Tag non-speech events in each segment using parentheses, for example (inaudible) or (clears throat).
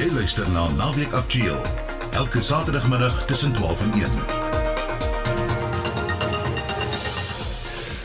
Jy luister na Naweek Aktueel elke Saterdagmiddag tussen 12 en 1.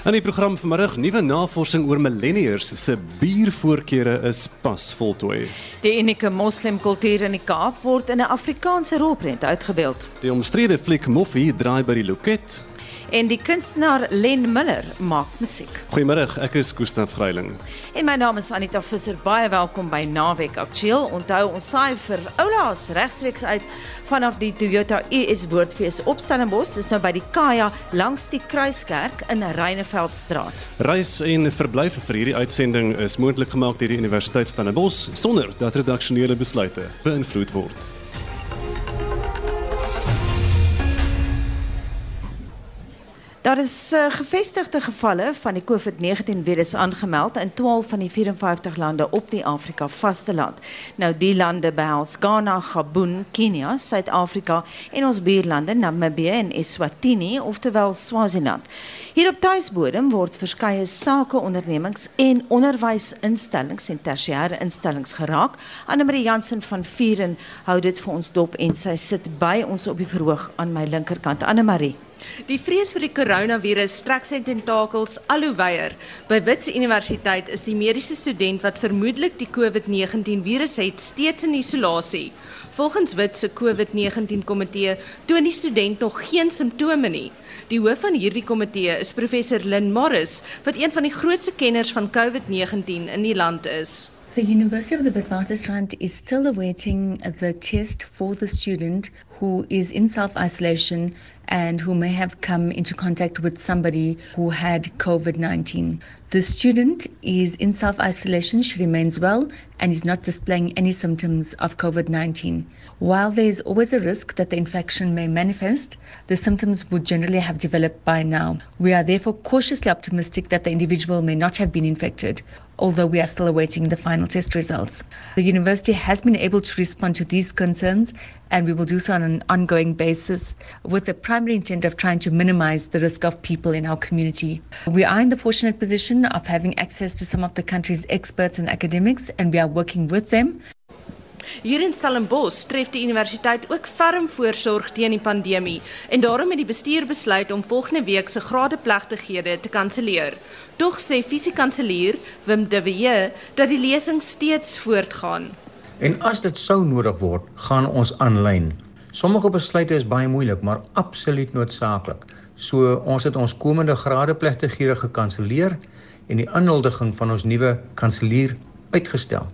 In die program vanmiddag nuwe navorsing oor millennials se biervoorkeure is pas voltooi. Die unieke moslimkultuur in die Kaap word in 'n Afrikaanse rolprent uitgebeeld. Die omstrede fliek Moffie draai by die loket. En die kunstenaar Len Miller maak musiek. Goeiemôre, ek is Gustaf Greiling. En my naam is Anita Visser. Baie welkom by Naweek Aktueel. Onthou ons saai vir oulaas regstreeks uit vanaf die Toyota US Woordfees op Stellenbosch. Dis nou by die Kaya langs die Kruiskerk in Reineveldstraat. Reis en verblyf vir hierdie uitsending is moontlik gemaak deur die Universiteit Stellenbosch sonder dat redaksionele besluite beïnvloed word. Daar is uh, gevestigde gevalle van die COVID-19 virus aangemeld in 12 van die 54 lande op die Afrika vasteland. Nou die lande behels Ghana, Gabon, Kenia, Suid-Afrika en ons buurlande Namibië en Eswatini, oftewel Swaziland. Hier op tuisbodem word verskeie sake ondernemings en onderwysinstellings en tersiêre instellings geraak. Anne-Marie Jansen van Vuren hou dit vir ons dop en sy sit by ons op die verhoog aan my linkerkant. Anne-Marie Die vrees vir die koronavirus strek sy tentakels al hoe wyer. By Wits Universiteit is die mediese student wat vermoedelik die COVID-19 virus het, steeds in isolasie. Volgens Wits se COVID-19 komitee toon die student nog geen simptome nie. Die hoof van hierdie komitee is professor Lynn Morris, wat een van die grootste kenners van COVID-19 in die land is. The University of the Witwatersrand is still awaiting the test for the student who is in self isolation and who may have come into contact with somebody who had COVID 19. The student is in self isolation, she remains well, and is not displaying any symptoms of COVID 19. While there is always a risk that the infection may manifest, the symptoms would generally have developed by now. We are therefore cautiously optimistic that the individual may not have been infected, although we are still awaiting the final test results. The university has been able to respond to these concerns, and we will do so on an ongoing basis with the primary intent of trying to minimize the risk of people in our community. We are in the fortunate position of having access to some of the country's experts and academics, and we are working with them Hier in Stellenbosch tref die universiteit ook ferm voorsorg teen die pandemie en daarom het die bestuur besluit om volgende week se gradeplegtighede te kanselleer. Tog sê fisiekanselier Wim de Wee dat die lesing steeds voortgaan. En as dit sou nodig word, gaan ons aanlyn. Sommige besluite is baie moeilik, maar absoluut noodsaaklik. So ons het ons komende gradeplegtighede gekanselleer en die aanhuldiging van ons nuwe kanselier uitgestel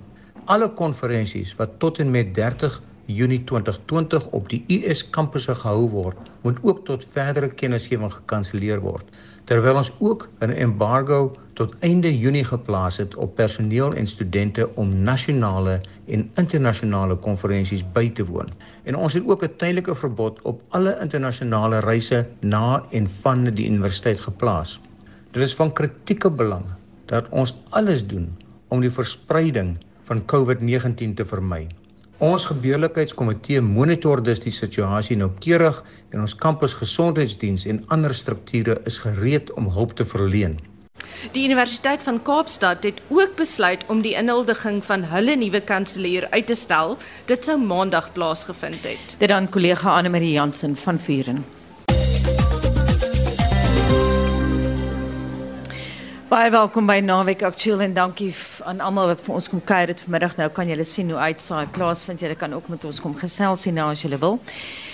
alle konferensies wat tot en met 30 Junie 2020 op die US kampusse gehou word, moet ook tot verdere kennisgewing gekanselleer word. Terwyl ons ook 'n embargo tot einde Junie geplaas het op personeel en studente om nasionale en internasionale konferensies by te woon. En ons het ook 'n tydelike verbod op alle internasionale reise na en van die universiteit geplaas. Dit is van kritieke belang dat ons alles doen om die verspreiding van COVID-19 te vermy. Ons gebeurlikheidskomitee monitor dus die situasie noukeurig en ons kampusgesondheidsdiens en ander strukture is gereed om hulp te verleen. Die Universiteit van Kaapstad het ook besluit om die inhuldiging van hulle nuwe kanselier uit te stel. Dit sou maandag plaasgevind het. Dit dan kollega Anne Marie Jansen van Vuren. Baie welkom by Naweek Aktueel en dankie aan almal wat vir ons kom kuier dit vanmiddag. Nou kan julle sien hoe uitsaai plaasvind. Julle kan ook met ons kom gesels hierna as julle wil.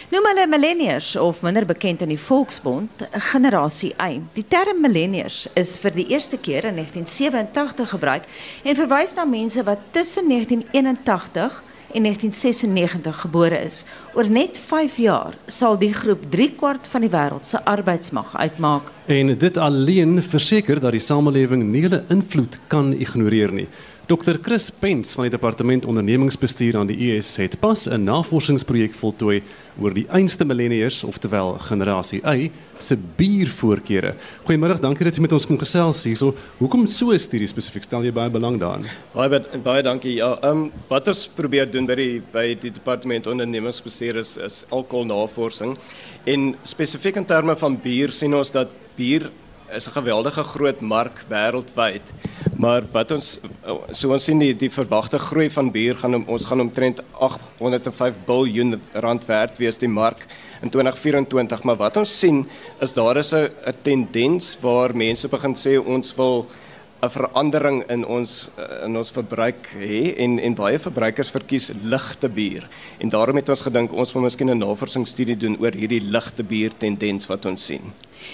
Noem hulle millennials of minder bekend in die Volksbond, generasie Y. Die term millennials is vir die eerste keer in 1987 gebruik en verwys na mense wat tussen 1981 en 1996 gebore is. Oor net 5 jaar sal die groep 3 kwart van die wêreld se arbeidsmag uitmaak. En dit alleen verseker dat die samelewing nie hulle invloed kan ignoreer nie. Dr Chris Pens van die departement ondernemingsbestuur aan die US het pas 'n navorsingsprojek voltooi oor die einste millennials, oftewel generasie Y, se biervoorkeure. Goeiemôre, dankie dat jy met ons kom gesels hierso. Hoekom so 'n studie spesifiek stel jy baie belang daaraan? Baie baie dankie. Ja, ehm um, wat ons probeer doen by die by die departement ondernemingsbestuur is is alkoholnavorsing en spesifiek in terme van bier sien ons dat bier is 'n geweldige groot mark wêreldwyd. Maar wat ons so ons sien die die verwagte groei van bier gaan ons gaan omtrent 805 miljard rand werd wees die mark in 2024, maar wat ons sien is daar is 'n tendens waar mense begin sê ons wil 'n verandering in ons in ons verbruik hê en en baie verbruikers verkies ligte bier. En daarom het ons gedink ons wil miskien 'n navorsingsstudie doen oor hierdie ligte bier tendens wat ons sien.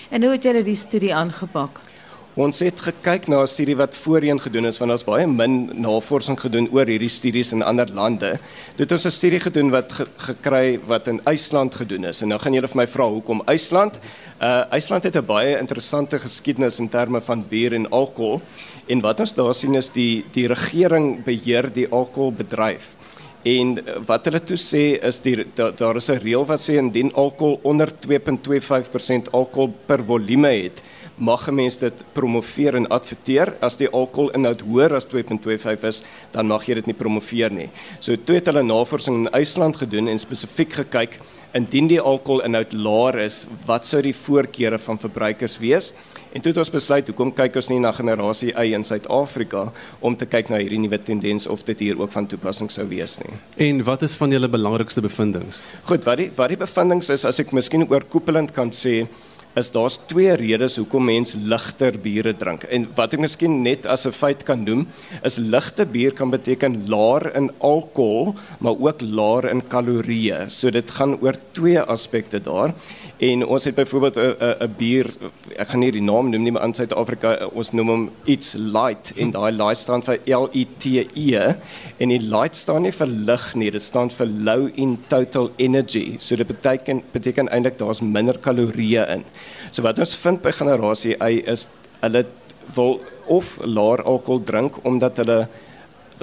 En hoe het julle die studie aangepak? Ons het gekyk na 'n studie wat voorheen gedoen is want daar's baie min navorsing gedoen oor hierdie studies in ander lande. Dit ons 'n studie gedoen wat ge gekry wat in IJsland gedoen is. En nou gaan julle vir my vra hoekom IJsland? Uh IJsland het 'n baie interessante geskiedenis in terme van bier en alkohol. En wat ons daar sien is die die regering beheer die alkoholbedryf. En wat hulle toe sê is die daar is 'n reël wat sê indien alkohol onder 2.25% alkohol per volume het, mag 'n mens dit promoveer en adverteer. As die alkoholinhoud hoër as 2.25 is, dan mag jy dit nie promoveer nie. So toe het hulle navorsing in IJsland gedoen en spesifiek gekyk indien die alkoholinhoud laer is, wat sou die voorkeure van verbruikers wees? En toe het ons besluit hoekom kyk ons nie na generasie Y in Suid-Afrika om te kyk na hierdie nuwe tendens of dit hier ook van toepassing sou wees nie. En wat is van julle belangrikste bevindinge? Goed, wat die wat die bevindinge is as ek miskien oorkoepelend kan sê, is daar's twee redes hoekom mense ligter biere drink. En wat ek miskien net as 'n feit kan noem, is ligte bier kan beteken laer in alkohol, maar ook laer in kalorieë. So dit gaan oor twee aspekte daar. En ons het byvoorbeeld 'n 'n bier, ek gaan nie die naam noem nie, maar in Suid-Afrika ons noem hom iets light en daai light staan vir L I T E en die light staan nie vir lig nie, dit staan vir low in total energy. So dit beteken beteken eintlik daar's minder kalorieë in. So wat ons vind by generasie Y is hulle wil of laer alkohol drink omdat hulle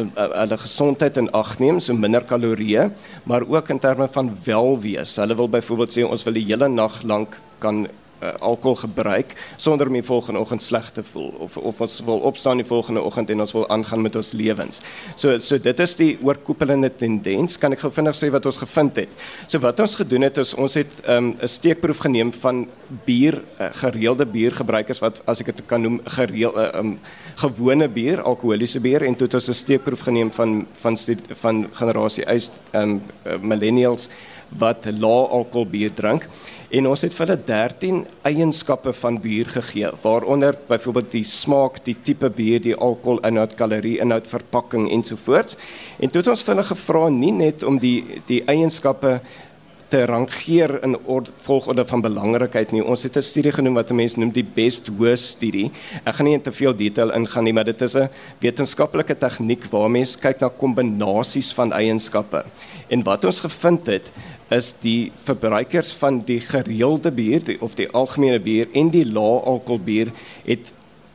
hulle gesondheid in ag neem, so minder kalorieë, maar ook in terme van welwees. Hulle wil byvoorbeeld sê ons wil die hele nag lank kan uh, alkohol gebruik sonder om die volgende oggend sleg te voel of of ons wil opstaan die volgende oggend en ons wil aangaan met ons lewens. So so dit is die oorkoepelende tendens. Kan ek gou vinnig sê wat ons gevind het? So wat ons gedoen het is ons het 'n um, steekproef geneem van bier uh, gereelde biergebruikers wat as ek dit kan noem gereel 'n uh, um, gewone bier, alkoholiese bier en toe het ons 'n steekproef geneem van van van generasie Y um, uh, millennials wat lae alkohol bier drink en ons het vir hulle 13 eienskappe van bier gegee waaronder byvoorbeeld die smaak, die tipe bier, die alkoholinhoud, kalorieinhoud, verpakking ensovoorts. En toe het ons vir hulle gevra nie net om die die eienskappe te rangeer in volgorde van belangrikheid nie. Ons het 'n studie genoem wat mense noem die best worst studie. Ek gaan nie in te veel detail ingaan nie, maar dit is 'n wetenskaplike tegniek waar mense kyk na kombinasies van eienskappe. En wat ons gevind het is die verbruikers van die gereelde bier die, of die algemene bier en die lae alkohol bier het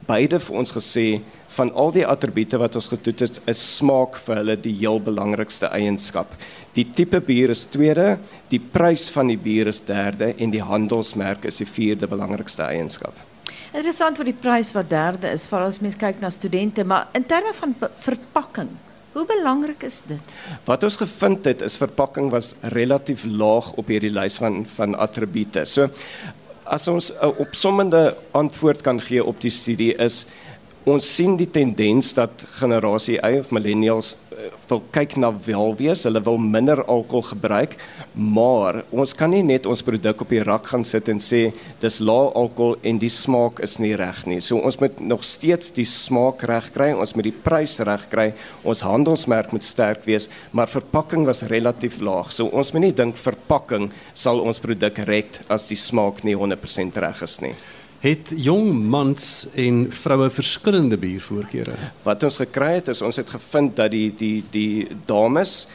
beide vir ons gesê van al die attribute wat ons getoets het, is smaak vir hulle die heel belangrikste eienskap. Die tipe bier is tweede, die prys van die bier is derde en die handelsmerk is die vierde belangrikste eienskap. Interessant wat die prys wat derde is, veral as mens kyk na studente, maar in terme van verpakking Hoe belangrik is dit? Wat ons gevind het is verpakking was relatief laag op hierdie lys van van attribute. So as ons 'n opsommende antwoord kan gee op die studie is ons sien die tendens dat generasie Y of millennials uh, wil kyk na welwees, hulle wil minder alkohol gebruik, maar ons kan nie net ons produk op die rak gaan sit en sê dis lae alkohol en die smaak is nie reg nie. So ons moet nog steeds die smaak reg kry, ons moet die prys reg kry, ons handelsmerk moet sterk wees, maar verpakking was relatief laag. So ons moet nie dink verpakking sal ons produk red as die smaak nie 100% reg is nie het jong mans en vroue verskillende biervoorkeure. Wat ons gekry het is ons het gevind dat die die die dames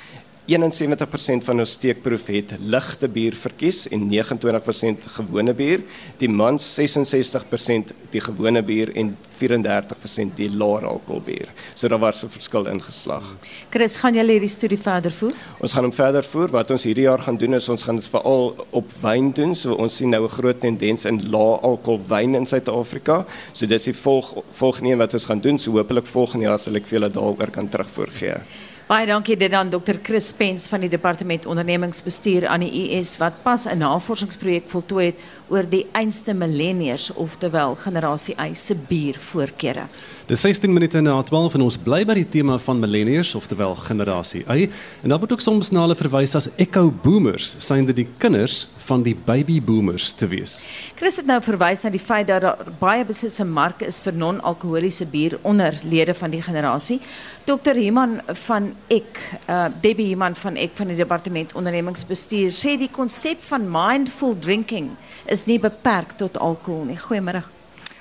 71% van ons steekproef het ligte bier verkies en 29% gewone bier. Die mans 66% die gewone bier en 34% die laer alkohol bier. So daar was 'n verskil ingeslag. Chris, gaan julle hierdie studie verder voer? Ons gaan hom verder voer. Wat ons hierdie jaar gaan doen is ons gaan dit veral op wyn doen. So ons sien nou 'n groot tendens in lae alkohol wyn in Suid-Afrika. So dis die volg volgende een wat ons gaan doen. So hopelik volgende jaar sal ek vir julle daaroor kan terugvoer gee. Baie dankie dit aan Dr. Chris Pens van die Departement Ondernemingsbestuur aan die US wat pas 'n navorsingsprojek voltooi het oor die einste millennials, oftewel generasie Y se biervoorkeure. Dis 16 minute na 12 en ons bly by die tema van millennials, oftewel generasie Y. En daar word ook soms na hulle verwys as echo boomers, synde die kinders van die baby boomers te wees. Chris het nou verwys na die feit dat daar baie beslisse mark is vir non-alkoholiese bier onder lede van die generasie. Dr. Iman van Ek, uh, Debbie Iman van Ek van die Departement Ondernemingsbestuur sê die konsep van mindful drinking is nie beperk tot alkohol nie. Goeiemôre.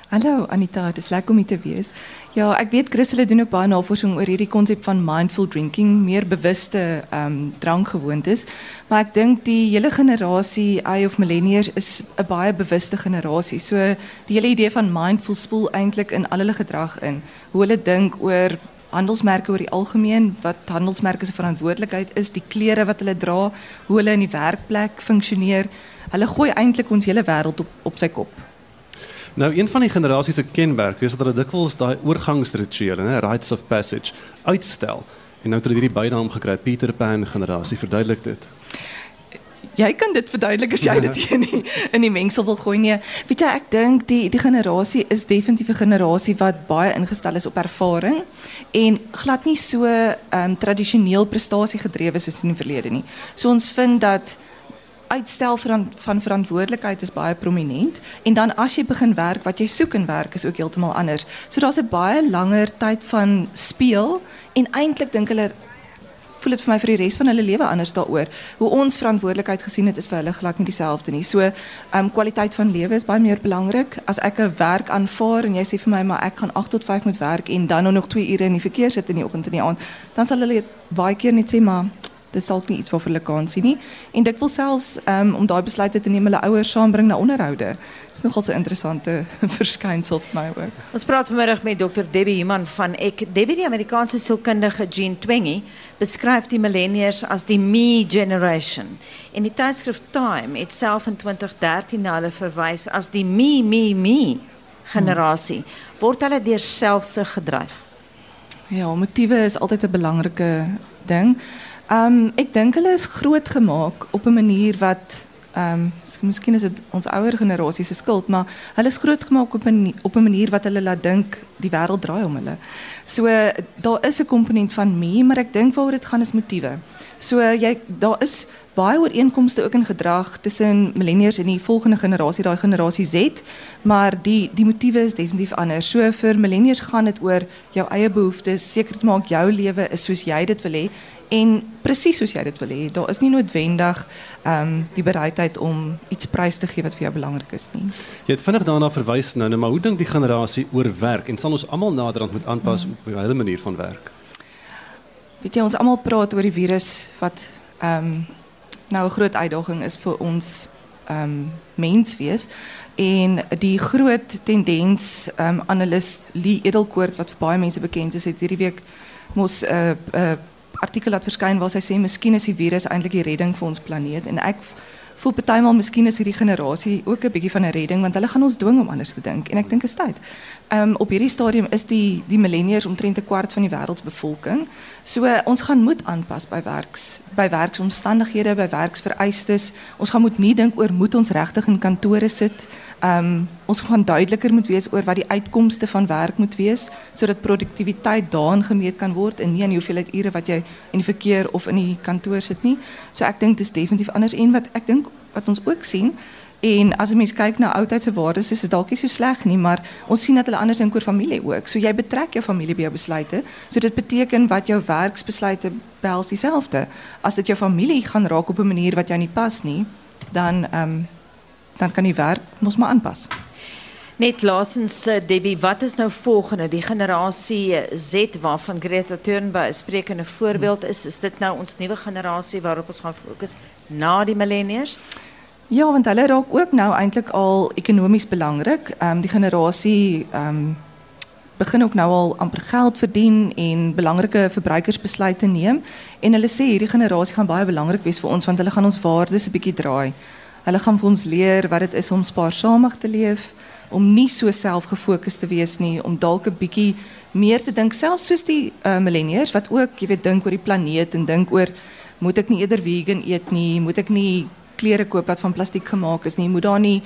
Hallo Anita, dit is lekker om hier te wees. Ja, ek weet Chris hulle doen ook baie navorsing oor hierdie konsep van mindful drinking, meer bewuste ehm um, drankgewoontes, maar ek dink die hele generasie I of millennials is 'n baie bewuste generasie. So die hele idee van mindful spoel eintlik in al hulle gedrag in. Hoe hulle dink oor handelsmerke oor die algemeen, wat handelsmerke se verantwoordelikheid is, die klere wat hulle dra, hoe hulle in die werkplek funksioneer. Hulle gooi eintlik ons hele wêreld op op sy kop. Nou een van die generasie se kenmerke is dat hulle dikwels daai oorgangsrituele, né, rites of passage, uitstel. En nou het hulle hierdie bynaam gekry, Peter Pan generasie, verduidelik dit. Jy kan dit verduidelik as jy dit (laughs) in die, in die mengsel wil gooi nee. Weet jy, ek dink die die generasie is definitief 'n generasie wat baie ingestel is op ervaring en glad nie so ehm um, tradisioneel prestasie gedrewe soos in die verlede nie. So ons vind dat uitstel van van verantwoordelikheid is baie prominent en dan as jy begin werk wat jy soek in werk is ook heeltemal anders. So daar's 'n baie langer tyd van speel en eintlik dink hulle voel dit vir my vir die res van hulle lewe anders daaroor. Hoe ons verantwoordelikheid gesien het is vir hulle glad nie dieselfde nie. So, ehm um, kwaliteit van lewe is baie meer belangrik. As ek 'n werk aanvaar en jy sê vir my maar ek gaan 8 tot 5 moet werk en dan nog 2 ure in die verkeer sit in die oggend en die aand, dan sal hulle baie keer net sê maar dis dalk nie iets waarvoor hulle kan sien nie en dit wil selfs um, om daai besluite te neem hulle ouers saambring na onderhoude. Dis nogal 'n interessante (laughs) verskynsel vir my ook. Ons praat vanmiddag met Dr Debbie Human van ek Debbie die Amerikaanse sielkundige Jean Twenge beskryf die millennials as die me generation. En die tydskrif Time het self in 2013 na hulle verwys as die me me me generasie. Word hulle deur selfsug gedryf? Ja, motiewe is altyd 'n belangrike ding. Ek dink hulle is groot gemaak op 'n manier wat um miskien is dit ons ouer generasie se maar hulle is groot gemaak op 'n op 'n manier wat hulle laat dink die wêreld draai om hulle. So daar is 'n komponent van me, maar ek dink waaroor dit gaan is motiewe. So daar is baie ooreenkomste ook in gedrag tussen millennials en die volgende generasie, daai generasie Z, maar die die motiewe is definitief anders. So vir millennials gaan dit oor jou eie behoeftes, seker te maak jou lewe is soos jy dit wil hê en presies soos jy dit wil hê. Daar is nie noodwendig ehm um, die bereidheid om iets prys te gee wat vir jou belangrik is nie. Jy het vinnig daarna verwys nou, nou maar hoe dink die generasie oor werk en sal ons almal naderhand moet aanpas hmm. op hulle manier van werk? Weet jy ons almal praat oor die virus wat ehm um, nou 'n groot uitdaging is vir ons ehm um, menswees en die groot tendens ehm um, analis Lee Edelkoort wat vir baie mense bekend is het hierdie week mos 'n uh, 'n uh, artikel laat verskyn waar sy sê miskien is die virus eintlik die redding vir ons planeet. En ek voel partymal miskien is hierdie generasie ook 'n bietjie van 'n redding want hulle gaan ons dwing om anders te dink en ek dink is tyd. Ehm um, op hierdie stadium is die die millennials omtrent 'n kwart van die wêreldsbevolking. So uh, ons gaan moet aanpas by werks by werksomstandighede, by werksvereistes. Ons gaan moet nie dink oor moet ons regtig in kantore sit. Ehm um, ons gaan duideliker moet wees oor wat die uitkomste van werk moet wees sodat produktiwiteit daarin gemeet kan word en nie aan hoeveelheid ure wat jy in die verkeer of in die kantoor sit nie. So ek dink dit is definitief anders en wat ek dink wat ons ook sien en as 'n mens kyk na oudheidse waardes is dit dalk nie so sleg nie, maar ons sien dat hulle anders dink oor familie ook. So jy betrek jou familie by jou besluite. So dit beteken wat jou werksbesluite behels dieselfde. As dit jou familie gaan raak op 'n manier wat jou nie pas nie, dan ehm um, dan kan jy werk mos maar aanpas. Net laasens eh, Debbie, wat is nou volgende? Die generasie Z waarvan Greta Thunberg 'n sprekende voorbeeld is, is dit nou ons nuwe generasie waarop ons gaan fokus na die millennials? Ja, want hulle raak ook nou eintlik al ekonomies belangrik. Ehm um, die generasie ehm um, begin ook nou al amper geld verdien en belangrike verbruikersbesluite neem en hulle sê hierdie generasie gaan baie belangrik wees vir ons want hulle gaan ons waardes 'n bietjie draai. Hulle gaan vir ons leer wat dit is om spaarsamig te leef, om nie so selfgefokus te wees nie, om dalk 'n bietjie meer te dink selfs soos die uh, millennials wat ook, jy weet, dink oor die planeet en dink oor moet ek nie eerder vegan eet nie, moet ek nie klere koop wat van plastiek gemaak is nie. Moet daar nie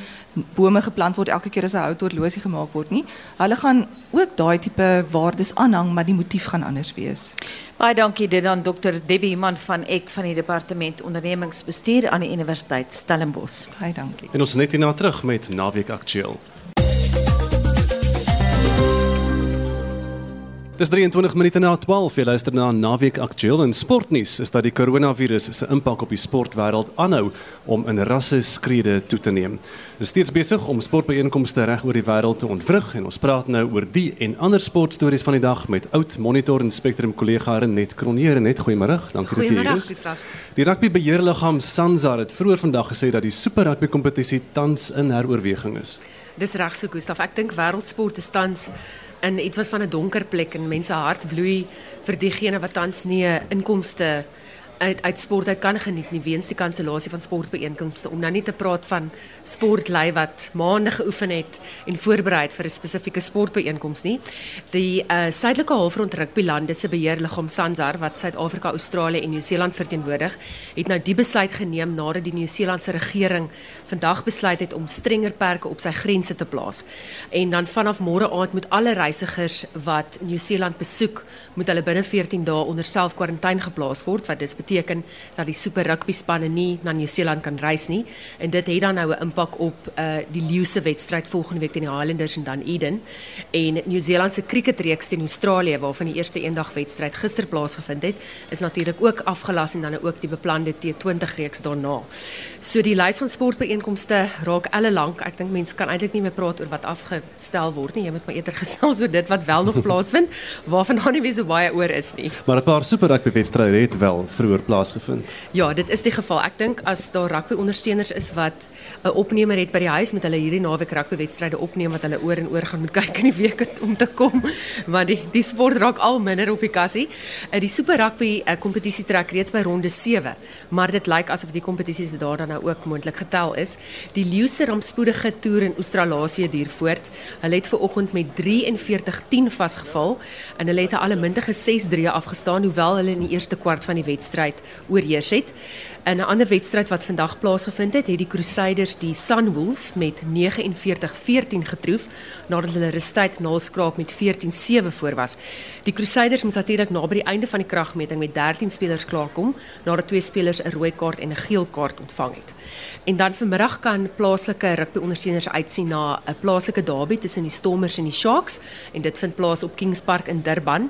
bome geplant word elke keer as 'n houthorlosie gemaak word nie. Hulle gaan ook daai tipe waardes aanhang, maar die motief gaan anders wees. Baie dankie dit aan Dr Debbie Man van Ek van die Departement Ondernemingsbestuur aan die Universiteit Stellenbosch. Baie dankie. En ons is net hierna terug met Naweek Aktueel. Dis 23 minute na 12. Jy luister na Naweek Aktueel en sportnuus is dat die koronavirus se impak op die sportwêreld aanhou om in rasse skrede toe te neem. Dit is steeds besig om sportbyeenkomste reg oor die wêreld te ontwrig en ons praat nou oor die en ander sportstories van die dag met oud Monitor en Spectrum kollega Renet Kronier en net goeiemôre. Dankie dat jy hier is. Die rugby beheerliggaam Sansa het vroeër vandag gesê dat die Super Rugby kompetisie tans in heroorweging is. Dis reg so Gustaf. Ek dink wêreldsport is tans in ietwat van 'n donker plek en mense hart bloei vir diegene wat tans nie 'n inkomste uit uit sport uit kan geniet nie weens die kansellasie van sportbeeenkomste om nou nie te praat van sportlei wat maande geoefen het en voorberei vir 'n spesifieke sportbeeenkoms nie. Die uh, suidelike halfrond rugbylande se beheerliggaam SANZAR wat Suid-Afrika, Australië en Nieu-Seeland verteenwoordig, het nou die besluit geneem nadat die Nieu-Seelandse regering vandag besluit het om strenger perke op sy grense te plaas. En dan vanaf môre aand moet alle reisigers wat Nieu-Seeland besoek, moet hulle binne 14 dae onder self-kwarantyne geplaas word wat dit dat die super rugby spanne nie na Nieu-Seeland kan reis nie en dit het dan nou 'n impak op uh, die Lions se wedstryd volgende week teen die Highlanders en dan Eden en Nieu-Seeland se cricketreeks teen Australië waarvan die eerste eendag wedstryd gister plaasgevind het is natuurlik ook afgelas en dan ook die beplande T20 reeks daarna. So die lys van sportbeeenkomste raak alle lank. Ek dink mense kan eintlik nie meer praat oor wat afgestel word nie. Jy moet maar eerder (laughs) gesels oor dit wat wel nog plaasvind waarvan daar nie weer so baie oor is nie. Maar 'n paar super rugby wedstryde het wel vroeër plaasgevind. Ja, dit is die geval. Ek dink as daar rugby ondersteuners is wat 'n opnemer het by die huis met hulle hierdie naweek rugby wedstryde opneem wat hulle oor en oor gaan moet (laughs) kyk in die week om te kom, want die die sport raak al minder op die kassie. Uh, die super rugby uh, kompetisie trek reeds by ronde 7, maar dit lyk asof die kompetisies daar dan nou ook moontlik getel is. Die Leeuse rampspoedige toer in Australië duur voort. Hulle het ver oggend met 43-10 vasgeval en hulle het 'n allemintige 6-3 afgestaan hoewel hulle in die eerste kwart van die wedstryd oorheers het. In 'n ander wedstryd wat vandag plaasgevind het, het die Crusaders die Sunwolves met 49-14 getroof nadat hulle rustyd naalskraap met 14-7 voor was. Die Crusaders moes natuurlik na by die einde van die kragmeting met 13 spelers klaarkom nadat twee spelers 'n rooi kaart en 'n geel kaart ontvang het. En dan vanmiddag kan plaaslike rugbyondersteuners uitsien na 'n plaaslike derby tussen die Stormers en die Sharks en dit vind plaas op Kings Park in Durban.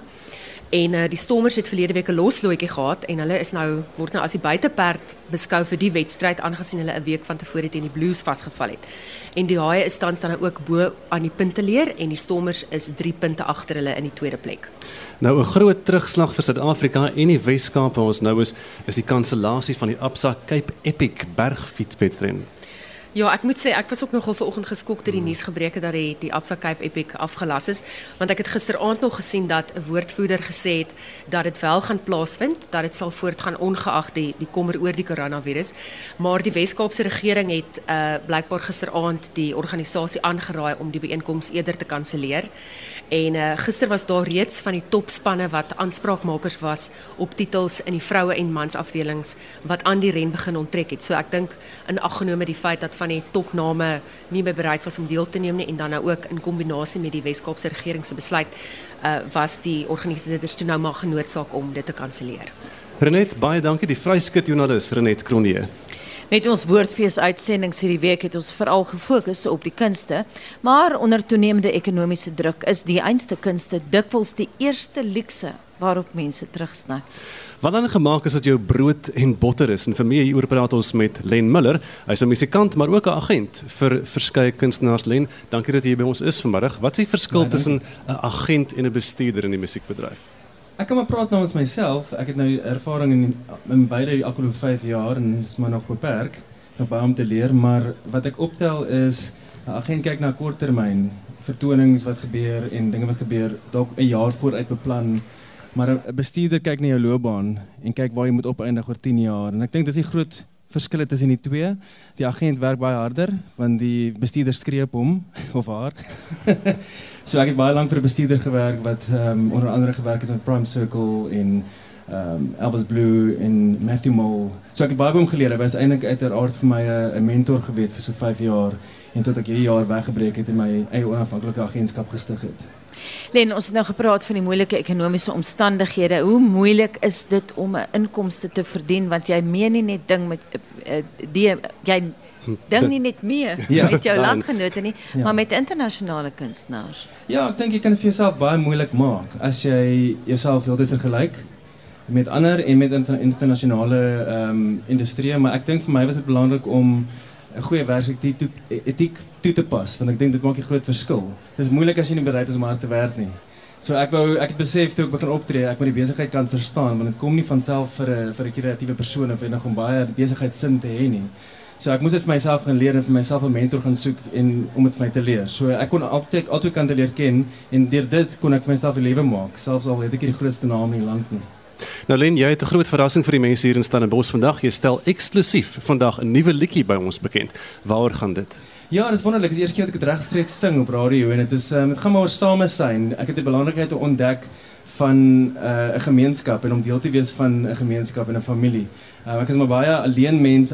En uh, die Stormers het verlede week 'n loslootjie gehad en hulle is nou word nou as die buiteperd beskou vir die wedstryd aangesien hulle 'n week van tevore teen die Blues vasgeval het. En die Haie is tans dan nou ook bo aan die punteleer en die Stormers is 3 punte agter hulle in die tweede plek. Nou 'n groot terugslag vir Suid-Afrika en die Wes-Kaap waar ons nou is, is die kansellasie van die Absa Cape Epic bergfietswedstryd. Ja, ek moet sê ek was ook nogal vanoggend geskok deur die nuusgebreke dat die die Absa Cape Epic afgelas is, want ek het gisteraand nog gesien dat 'n woordvoerder gesê het dat dit wel gaan plaasvind, dat dit sal voortgaan ongeag die die kommer oor die koronavirus. Maar die Wes-Kaapse regering het uh blykbaar gisteraand die organisasie aangeraai om die byeenkoms eerder te kanselleer. En uh, gister was daar reeds van die topspanne wat aanspraakmakers was op titels in die vroue en mans afdelings wat aan die ren begin onttrek het. So ek dink in aggenome die feit dat van die topname nie meer bereid was om deel te neem nie en dan nou ook in kombinasie met die Wes-Kaapse regering se besluit uh, was die organisateurs toe nou maar genoodsaak om dit te kanselleer. Renet, baie dankie die vryskut joernalis Renet Kronje. Met ons woordfees uitsendings hierdie week het ons veral gefokus op die kunste, maar onder toenemende ekonomiese druk is die einste kunste dikwels die eerste luukse waarop mense terugsny. Wat dan gemaak is dat jou brood en botter is en vir my hier oor praat ons met Len Miller. Hy's 'n musikant maar ook 'n agent vir verskeie kunstenaars Len. Dankie dat jy hier by ons is vanmiddag. Wat is die verskil tussen 'n agent en 'n bestuurder in die musiekbedryf? Ek kan maar praat namens myself. Ek het nou ervaring in in beide die afgelope 5 jaar en dis maar nog beperk. Nog baie om te leer, maar wat ek optel is 'n agent kyk na korttermyn vertonings wat gebeur en dinge wat gebeur dalk 'n jaar vooruit beplan. Maar 'n bestuurder kyk na jou loopbaan en kyk waar jy moet opeindig oor 10 jaar en ek dink dis die groot verskille tussen die twee. Die agent werk baie harder want die bestuurder skree op hom (laughs) of haar. (laughs) so ek het baie lank vir 'n bestuurder gewerk wat um, onder andere gewerk het met Prime Circle en um, Elvis Blue en Matthew Mole. So ek het baie by hom geleer. Hy was eintlik uiteraard vir my 'n mentor gewees vir so 5 jaar en tot ek hierdie jaar weggebreek het en my eie onafhanklike agentskap gestig het. Len, ons het nou gepraat van die moeilike ekonomiese omstandighede. Hoe moeilik is dit om 'n inkomste te verdien want jy meen nie net ding met uh, die jy ding nie net mee (laughs) ja, met jou landgenote nie, ja. maar met internasionale kunstenaars. Ja, ek dink jy kan dit vir jouself baie moeilik maak as jy jouself heeltyd vergelyk met ander en met inter internasionale ehm um, industrie, maar ek dink vir my was dit belangrik om 'n goeie werksetiek toe, etiek toe te pas want ek dink dit maak 'n groot verskil. Dit is moeilik as jy nie bereid is om hard te werk nie. So ek wou ek het besef toe ek begin optree, ek moet die besigheid kan verstaan want dit kom nie van self vir 'n vir 'n kreatiewe persoon of enig om baie besigheidsin te hê nie. So ek moes dit vir myself gaan leer en vir myself 'n mentor gaan soek en om dit vir my te leer. So ek kon altyd altyd kan te leer ken en deur dit kon ek vir myself 'n lewe maak, selfs al het ek nie die grootste naam in die land nie. Nou Len, jy het 'n groot verrassing vir die mense hier in Stellenbosch vandag. Jy stel eksklusief vandag 'n nuwe liedjie by ons bekend. Waaroor gaan dit? Ja, dit is wonderlik. Dit is die eerste keer dat ek dit regstreeks sing op radio en dit is um, dit gaan maar oor same wees. Ek het die belangrikheid te ontdek van uh, 'n uh, gemeenskap en om deel te wees van 'n gemeenskap en 'n familie. Uh, ek is maar baie alleen mens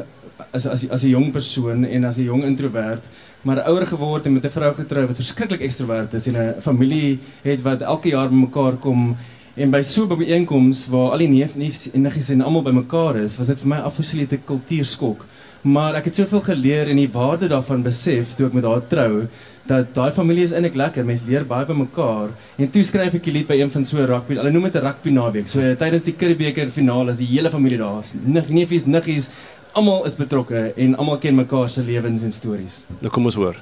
as as as 'n jong persoon en as 'n jong introwert, maar ouer geword en met 'n vrou getrou wat verskriklik ekstrovert is en 'n familie het wat elke jaar bymekaar kom En by so 'n byeenkoms waar al die neef neefs en niggies en almal bymekaar is, was dit vir my absolute kultuurskok. Maar ek het soveel geleer en die waarde daarvan besef toe ek met haar trou dat daai familie is eintlik lekker. Mense leer baie by mekaar. En toe skryf ek 'n lied by een van so rugby. Hulle noem dit 'n rugby naweek. So tydens die Curriebeeker finale is die hele familie daar. Neefies, niggies, almal is betrokke en almal ken mekaar se lewens en stories. Nou kom ons hoor.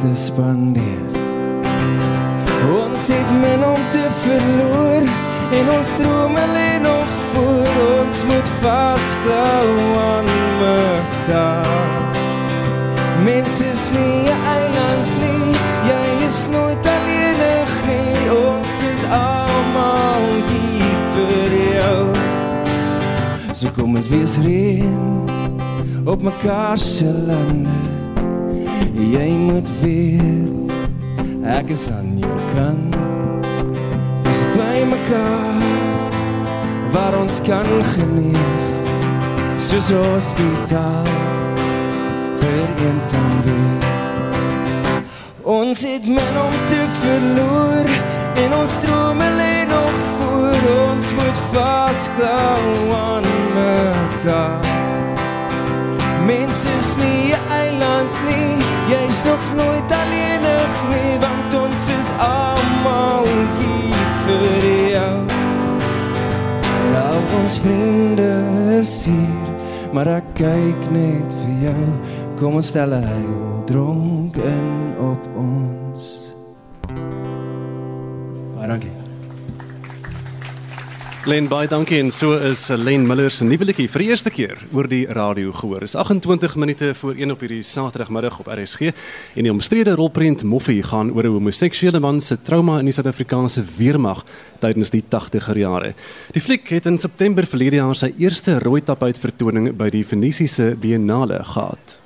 Te spandeer. Ons het men om te verloor en ons drome lê nog voor ons moet vasklou aan mekaar. Mens is nie 'n eiland nie, jy is nooit alleenig nie, ons is almal hier vir jou. So kom ons wees reën op mekaar se lande. Moet weet ek is aan jou kant. Dis by mekaar waar ons kan genees. Soos hospitaal vir eensaam wees. Ons het men om te verloor en ons drome lê nog voor ons moet vasklou aan mekaar. Mens is nie 'n eiland nie, jy's nog nooit alleenig nie, want ons is almal hier vir jou. Ja, ons vriende is hier, maar ek kyk net vir jou. Kom ons stel heil dronk in op ons. Baie dankie. Len baie dankie en so is Len Miller se nuwe liedjie vir die eerste keer oor die radio gehoor. Is 28 minute voor 1 op hierdie Saterdagmiddag op RSG en die omstrede rolprent Moffie gaan oor 'n homoseksuele man se trauma in die Suid-Afrikaanse weermag tydens die 80er jare. Die fliek het in September verlede jaar sy eerste rooi tapuit vertoning by die Venesiese Biennale gehad.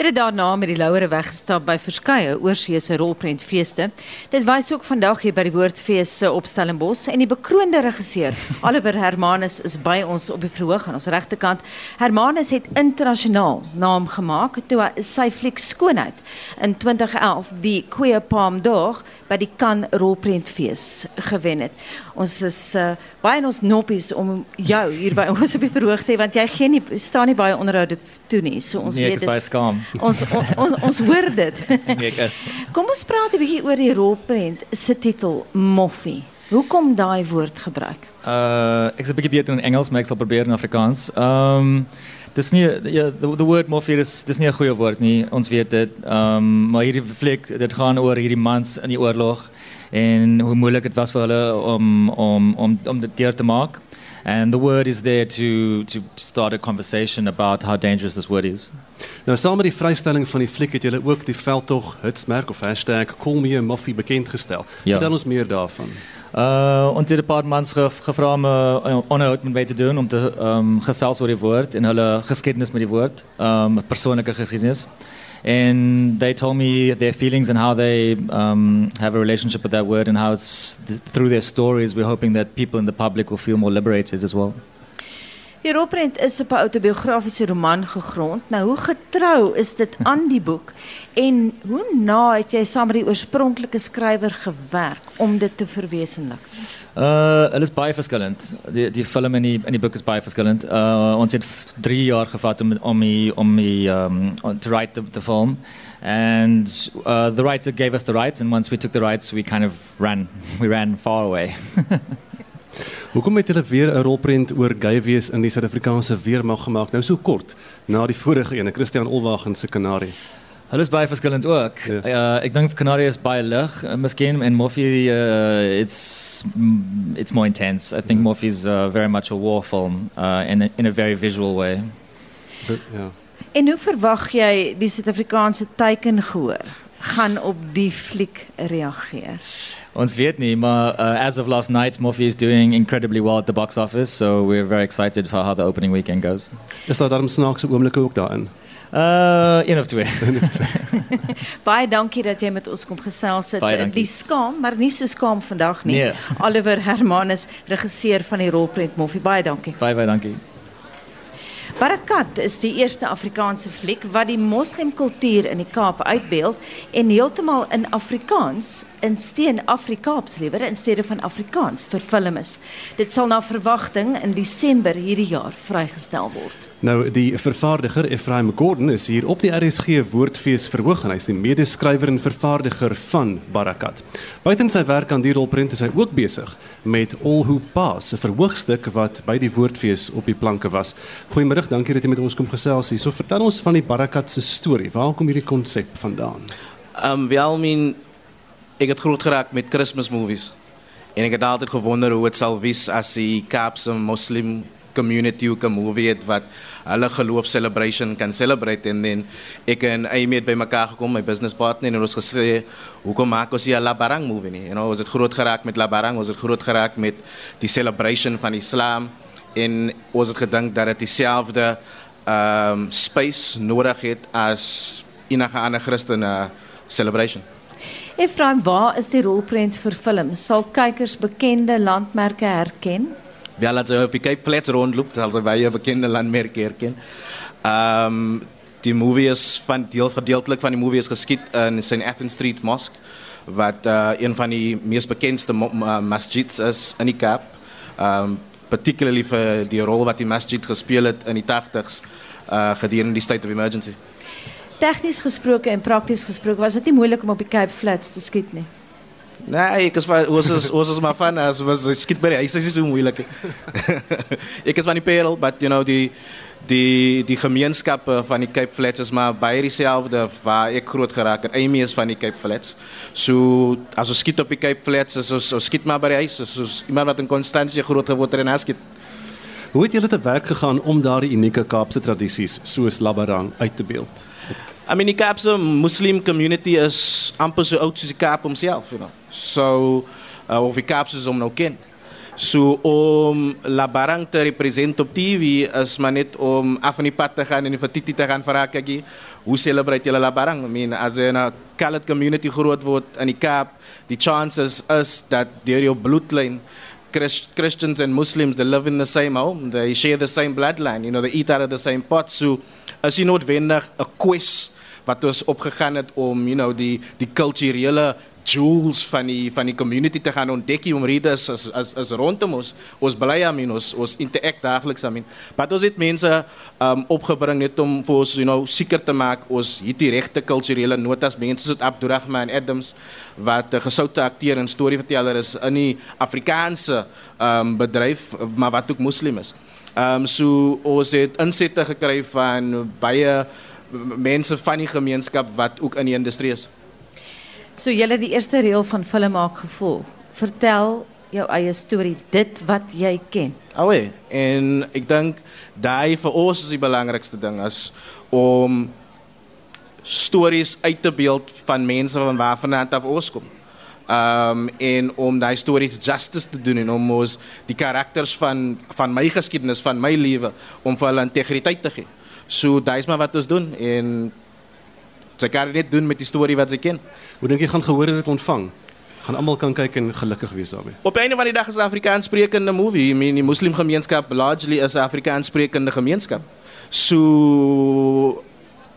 Dit het daarna met die Louere weggestap by verskeie oorseese rolprentfeeste. Dit wys ook vandag hier by die Woordfees se op Stellenbosch en die bekroonde regisseur (laughs) Oliver Hermanus is by ons op die verhoog aan ons regterkant. Hermanus het internasionaal naam gemaak toe hy sy fliek Skoonheid in 2011 die Queer Palm d'Or by die Cannes Rolprentfees gewen het. Ons is uh, baie in ons noppies om jou hier by ons op die verhoog te hê want jy gee nie staan nie baie onderhoude toe nie. So ons Nee, weet is baie dis skaam. ons on, ons ons hoor dit. (laughs) Nee, ek is. Kom ons praat 'n bietjie oor die rolprent se titel Moffie. Hoekom daai woord gebruik? Uh ek is 'n bietjie beter in Engels, maar ek sal probeer in Afrikaans. Um dis nie ja, the, the word morphine is dis nie 'n goeie woord nie. Ons weet dit. Um maar hierdie fliek, dit gaan oor hierdie mans in die oorlog en hoe moeilik dit was vir hulle om om om om dit deur te maak. And the word is there to to start a conversation about how dangerous this word is. Nou saam met die vrystelling van die fliek het julle ook die veldtog hitsmerk of hashtag #call me a muffie bekend gestel. Ja. Vertel ons meer daarvan. Uh ons het 'n paar mans ge gevra om 'n uh, onderhoud met my te doen om te um gesels oor die woord en hulle geskiedenis met die woord, um persoonlike geskiedenis. And they told me their feelings and how they um, have a relationship with that word and how it's th- through their stories we're hoping that people in the public will feel more liberated as well. Die rolprent is op 'n autobiografiese roman gegrond. Nou hoe getrou is dit (laughs) aan die boek en hoe na het jy saam met die oorspronklike skrywer gewerk om dit te verwesenlik? Uh, hulle is baie verskillend. Die die film en die boek is baie verskillend. Uh, ons het 3 jaar gevat om om die, om die um to write the, the film. And uh, the writer gave us the rights and once we took the rights we kind of ran (laughs) we ran far away. (laughs) Hoekom het julle weer 'n rolprent oor gay wees in die Suid-Afrikaanse weermag gemaak nou so kort na die vorige ene, Christian Olwagen se Kanarie? Hulle is baie verskillend ook. Ja. Uh, ek dink Canary is baie lig, uh, miskien en Morphe uh, it's mm, it's more intense. I think Morphe is uh, very much a war film uh, in a, in a very visual way. So ja. En hoe verwag jy die Suid-Afrikaanse teikengehoor gaan op die fliek reageer? Ons weet nie, maar uh, as of last night, Morphe is doing incredibly well at the box office, so we're very excited for how the opening weekend goes. Is daar darm snaakse oomblikke ook daarin? Uh, een of twee. (laughs) (laughs) Baie dankie dat jy met ons kom gesels het. Die skaam, maar nie so skaam vandag nie. Nee. (laughs) Oliver Hermanus, regisseur van die rolprent Moffie. Baie dankie. Baie baie dankie. Barakat is die eerste Afrikaanse fliek wat die moslimkultuur in die Kaap uitbeeld en heeltemal in Afrikaans in steen Afrikaaps liewer in steede van Afrikaans verfilm is. Dit sal na verwagting in Desember hierdie jaar vrygestel word. Nou die vervaardiger Ephraim Gordon is hier op die RSG Woordfees verhoog en hy is die medeskrywer en vervaardiger van Barakat. Buiten sy werk aan die rolprent is hy ook besig met All Who Pass, 'n verhoogstuk wat by die Woordfees op die planke was. Goeiemôre, dankie dat jy met ons kom gesels hier. So vertel ons van die Barakat se storie. Waar kom hierdie konsep vandaan? Um wel min ek het groot geraak met Christmas movies. En ek het altyd gewonder hoe dit sal wees as die Kaapse Muslim community ook 'n movie het wat hulle geloof celebration kan celebrate en dan ek en Amy het by mekaar gekom, my business partner en ons gesê hoekom maak ons nie 'n Labarang movie nie? You know, ons het groot geraak met Labarang, ons het groot geraak met die celebration van Islam en ons het gedink dat dit dieselfde um space nodig het as enige ander Christen celebration. Ephraim, waar is die rolprent verfilm? Sal kykers bekende landmerke herken? Wel, als je op die Cape Flats rondloopt, zal ze bij je bekende landmerken herkennen. Um, die movie is van deel, gedeeltelijk van die movie is geschiet in St. Athens Street Mosque, wat uh, een van die meest bekendste uh, masjids is in die Kaap. Um, particularly voor die rol wat die masjid gespeeld het in die 80s uh, gedurende die state of emergency. Tegnies gesproke en prakties gesproke, was dit nie moeilik om op die Cape Flats te skiet nie. Nee, ek is van ons is ons is maar van as was skiet by die huis is nie so moeilik. (laughs) ek is van die Parel, but you know die die die gemeenskappe van die Cape Flats is maar baie dieselfde waar ek groot geraak het. Amy is van die Cape Flats. So as ons skiet op die Cape Flats, is ons, ons skiet maar by die huis. Soos, soos iemand wat in Constantia groot geword het en hy skiet. Hoe het julle te werk gegaan om daardie unieke Kaapse tradisies soos Labarang uit te beeld? I mean die Kaapse Muslim community is amper so oud soos die Kaap homself, you know. So uh, of die Kaapse is om nou ken. So om La Barang te represent op TV is maar net om af van die pad te gaan en vir Titi te gaan vra kykie, hoe celebrate julle La Barang? I mean, as 'n colored community groot word in die Kaap, die chances is dat deur jou bloedlyn Christ, Christians and Muslims they live in the same home, they share the same bloodline, you know, they eat out of the same pot. So as jy noodwendig 'n quest wat ons opgegaan het om you know die die kulturele jewels van die van die community te gaan ontdek om readers as as as rondom ons. Ons bly aan ons ons interact daagliks aan maar ons het mense um opgebring net om vir ons you know seker te maak ons het die regte kulturele notas. Mense soos Abdurrahman Adams wat 'n gesoute akteur en storieverteller is in die Afrikaanse um bedryf maar wat ook moslim is. Um so ons het insette gekry van baie mense van die gemeenskap wat ook in die industrie is. So julle die eerste reël van film maak gevoel. Vertel jou eie storie, dit wat jy ken. Awe, en ek dink daai vir ons is die belangrikste ding is om stories uit te beeld van mense van waarvandaan af ons kom. Um en om daai stories justice te doen en om ons die karakters van van my geskiedenis, van my lewe om vir hulle integriteit te gee. So daai is maar wat ons doen en sy kan dit doen met die storie wat sy ken. Hoe dink jy gaan gehoor dit ontvang? Gaan almal kan kyk en gelukkig wees daarmee. Op 'n van die dag is 'n Afrikaans sprekende movie. I mean die moslim gemeenskap largely is 'n Afrikaans sprekende gemeenskap. So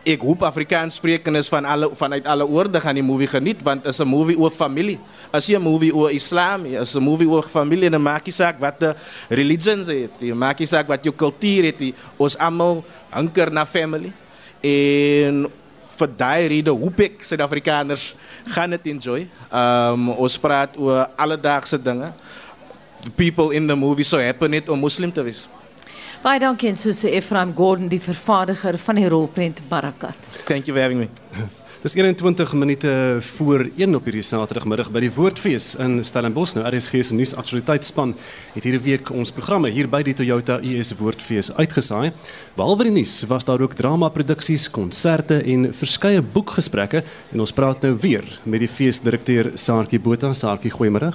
ek hoop Afrikaans sprekendes van alle vanuit alle oorde gaan die movie geniet want is 'n movie oor familie. As jy 'n movie oor Islam, is 'n movie oor familie en maak jy saak wat die religions het. Jy maak jy saak wat jou kultuur het. Die, ons almal hunker na family. En vir daai rede hoop ek Suid-Afrikaners gaan dit enjoy. Um ons praat oor alledaagse dinge. The people in the movie so happy net om moslim te wees. Baie dankie en soos Ephraim Gordon die vervaardiger van die rolprent Barakat. Thank you for having me. (laughs) Dis 21 minute voor 1 op hierdie Saterdagmiddag by die Woordfees in Stellenbosch. Nou RSG se nuusaktualiteitsspan het hierdie week ons programme hier by die Toyota US Woordfees uitgesaai. Behalwe die nuus was daar ook drama-produksies, konserte en verskeie boekgesprekke en ons praat nou weer met die feesdirekteur Saartjie Botha. Saartjie, goeiemôre.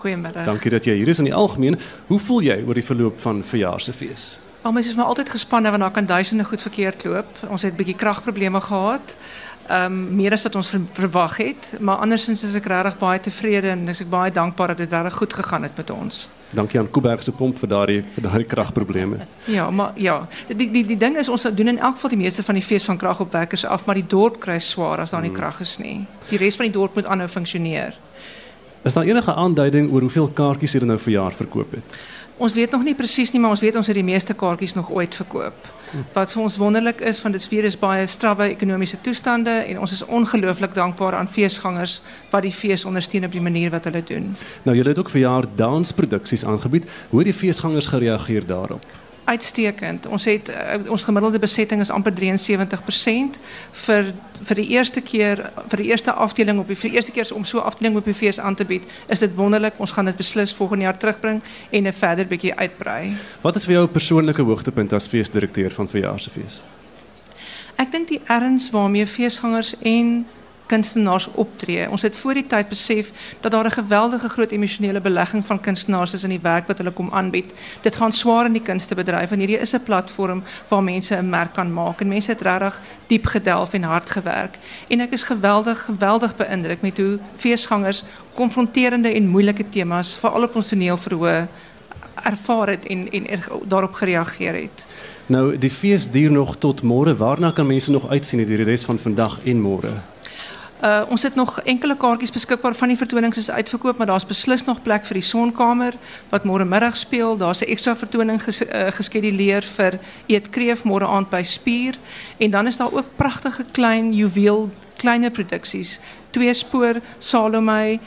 Goeiemôre. Dankie dat jy hier is in die algemeen. Hoe voel jy oor die verloop van verjaarsfees? Al mens is maar altyd gespanne want daar kan duisende goed verkeerd loop. Ons het 'n bietjie kragprobleme gehad. Ehm um, meer as wat ons ver, verwag het, maar andersins is ek regtig baie tevrede en ek is baie dankbaar dat dit reg goed gegaan het met ons. Dankie aan Kuiberg se pomp vir daardie vir daardie kragprobleme. Ja, maar ja, die die die ding is ons doen in elk geval die meeste van die fees van kragopwekkers af, maar die dorp kry swaar as daar nie krag is nie. Die res van die dorp moet aanhou funksioneer. Is daar enige aanduiding oor hoeveel kaartjies julle nou vir jaar verkoop het? Ons weet nog nie presies nie, maar ons weet ons het die meeste kaartjies nog ooit verkoop. Wat vir ons wonderlik is, want dit weer is baie strawwe ekonomiese toestande en ons is ongelooflik dankbaar aan feesgangers wat die fees ondersteun op die manier wat hulle doen. Nou julle het ook vir jaar dansproduksies aangebied. Hoe het die feesgangers gereageer daarop? Uitstekend. Ons het uh, ons gemiddelde besetting is amper 73% vir vir die eerste keer vir die eerste afdeling op die vir die eerste keer om so 'n afdeling op die fees aan te bied. Is dit wonderlik. Ons gaan dit beslis volgende jaar terugbring en 'n verder bietjie uitbrei. Wat is vir jou 'n persoonlike hoogtepunt as feesdirekteur van verjaarsfees? Ek dink die erns waarmee feesgangers en kunstenaars optree. Ons het voor die tyd besef dat daar 'n geweldige groot emosionele belegging van kunstenaars is in die werk wat hulle kom aanbied. Dit gaan swaar in die kunstebedryf en hierdie is 'n platform waar mense 'n merk kan maak en mense het regtig diep gedelf en hard gewerk. En ek is geweldig geweldig beïndruk met hoe feesgangers konfronterende en moeilike temas veral op ons toneelverhoë ervaar het en en er, daarop gereageer het. Nou die fees duur nog tot môre. Waarna kan mense nog uitsien hierdie res van vandag en môre? Uh, ons het nog enkele kaartjies beskikbaar van die vertonings is uitverkoop, maar daar's beslis nog plek vir die sonkamer wat môre middag speel. Daar's 'n ekstra vertoning ges, uh, geskeduleer vir Eet Kreef môre aand by Spier en dan is daar ook pragtige klein juweel kleiner produksies. Twee spoor Salome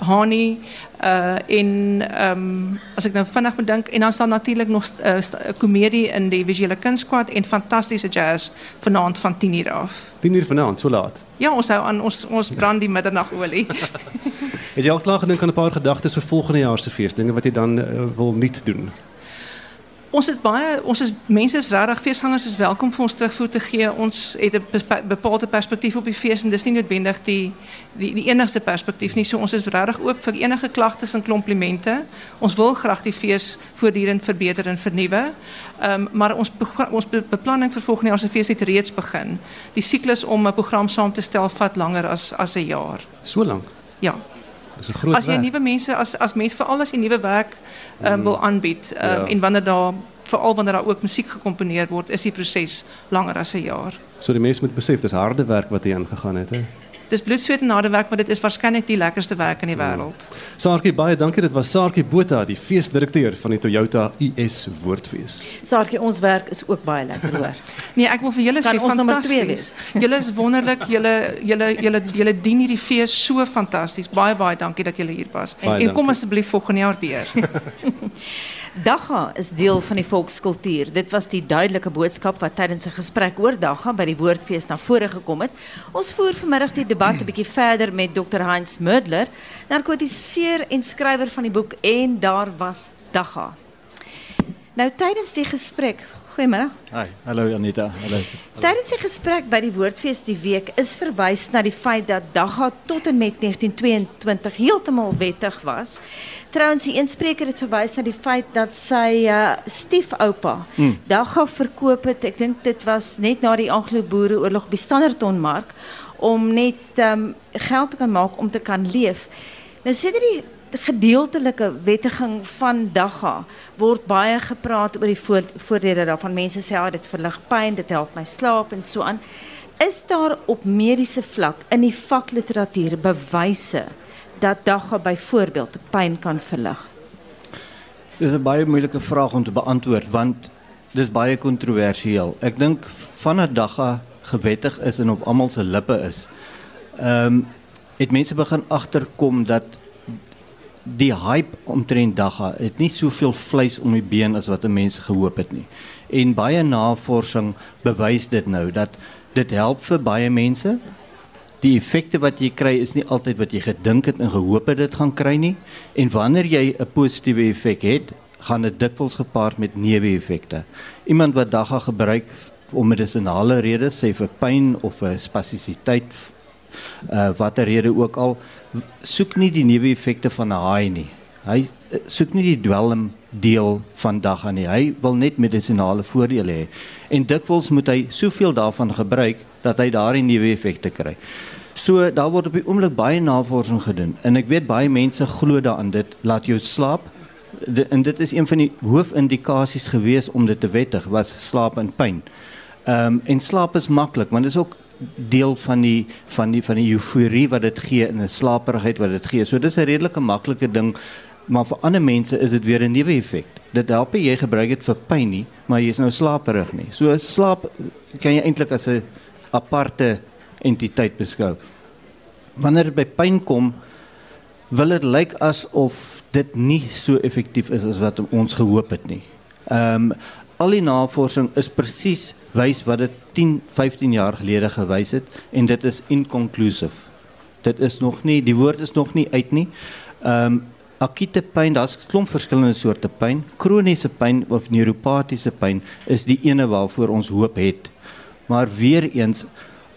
Hani uh en um, as ek nou vinnig bedink en dan staan natuurlik nog uh, komedie in die visuele kunstskwad en fantastiese jazz vanaand van 10:00 af. 10:00 vanaand, so laat. Ja, ons hou aan ons ons brand die middernagolie. (laughs) (laughs) het jy al klaar gedink aan 'n paar gedagtes vir volgende jaar se fees, dinge wat jy dan uh, wil nie doen? Ons het baie ons is mense is regtig feesgangers is welkom vir ons terugvoer te gee. Ons het 'n bepaalde perspektief op die fees en dis nie noodwendig die die die enigste perspektief nie. So ons is regtig oop vir enige klagtes en komplimente. Ons wil graag die fees voortdurend verbeter en vernuwe. Ehm um, maar ons ons be beplanning vir volgende jaar se fees het reeds begin. Die siklus om 'n program saam te stel vat langer as as 'n jaar. So lank. Ja. As jy nuwe mense as as mense veral as jy nuwe werk um, wil aanbied um, Ja. en wanneer daar veral wanneer daar ook musiek gekomponeer word, is die proses langer as 'n jaar. So die mense moet besef dis harde werk wat hier ingegaan het, hè. Dis bloed, sweet en harde werk, maar dit is waarskynlik die lekkerste werk in die wêreld. Saartjie baie dankie. Dit was Saartjie Botha, die feesdirekteur van die Toyota US Woordfees. Saartjie, ons werk is ook baie lekker hoor. (laughs) Nee, ek wil vir julle sê fantasties. (laughs) Julle is wonderlik. Julle julle julle julle dien hierdie fees so fantasties. Baie baie dankie dat julle hier was. Baie en kom asseblief volgende jaar weer. (laughs) Dagga is deel van die volkskultuur. Dit was die duidelike boodskap wat tydens 'n gesprek oor Dagga by die Woordfees na vore gekom het. Ons voer vanmiddag die debat 'n bietjie verder met Dr. Heinz Murdler, narkotiseer en skrywer van die boek En daar was Dagga. Nou tydens die gesprek, goeiemôre. Hi, hallo Anita. Hallo. Tydens die gesprek by die Woordfees die week is verwys na die feit dat Dagga tot en met 1922 heeltemal wettig was. Trouwens, die eenspreker het verwys na die feit dat sy uh, stiefoupa Hmm. Dagga verkoop het. Ek dink dit was net na die Anglo-Boereoorlog die Standertonmark om net um, geld te kan maak om te kan leef. Nou sê dit die gedeeltelike wettiging van Dagga word baie gepraat oor die voor, voordele daarvan. Mense sê ja, dit verlig pyn, dit help my slaap en so aan. Is daar op mediese vlak in die vakliteratuur bewyse dat Dagga byvoorbeeld pyn kan verlig? Dis 'n baie moeilike vraag om te beantwoord want dis baie kontroversieel. Ek dink vanaf dagga gewettig is en op almal se lippe is. Ehm um, het mense begin agterkom dat die hype omtrent dagga het nie soveel vleis om die been as wat mense gehoop het nie. En baie navorsing bewys dit nou dat dit help vir baie mense. Die effekte wat jy kry is nie altyd wat jy gedink het en gehoop het dit gaan kry nie. En wanneer jy 'n positiewe effek het, gaan dit dikwels gepaard met neeweffekte. Iemand wat dagga gebruik om medisinale redes, sê vir pyn of vir spastisiteit uh watter rede ook al soek nie die neeweffekte van 'n haai nie. Hy uh, soek nie die dwelm deel van dagga nie. Hy wil net medisinale voordele hê. En dikwels moet hy soveel daarvan gebruik dat hy daardie neeweffekte kry. So daar word op die oomblik baie navorsing gedoen en ek weet baie mense glo daaraan dit laat jou slaap de, en dit is een van die hoofindikasies gewees om dit te wettig was slaap en pyn. Ehm um, en slaap is maklik want dit is ook deel van die van die van die euforie wat dit gee in 'n slaperigheid wat dit gee. So dis 'n redelike maklike ding maar vir ander mense is dit weer 'n neeweffek. Dit help jy gebruik dit vir pyn nie, maar jy is nou slaperig nie. So slaap kan jy eintlik as 'n aparte entiteit beskou. Wanneer dit by pyn kom, wil dit lyk asof dit nie so effektief is as wat ons gehoop het nie. Ehm um, al die navorsing is presies wys wat dit 10, 15 jaar gelede gewys het en dit is inconclusive. Dit is nog nie die woord is nog nie uit nie. Ehm um, akute pyn, daar's klomp verskillende soorte pyn. Kroniese pyn of neuropatiese pyn is die ene waarvoor ons hoop het. Maar weer eens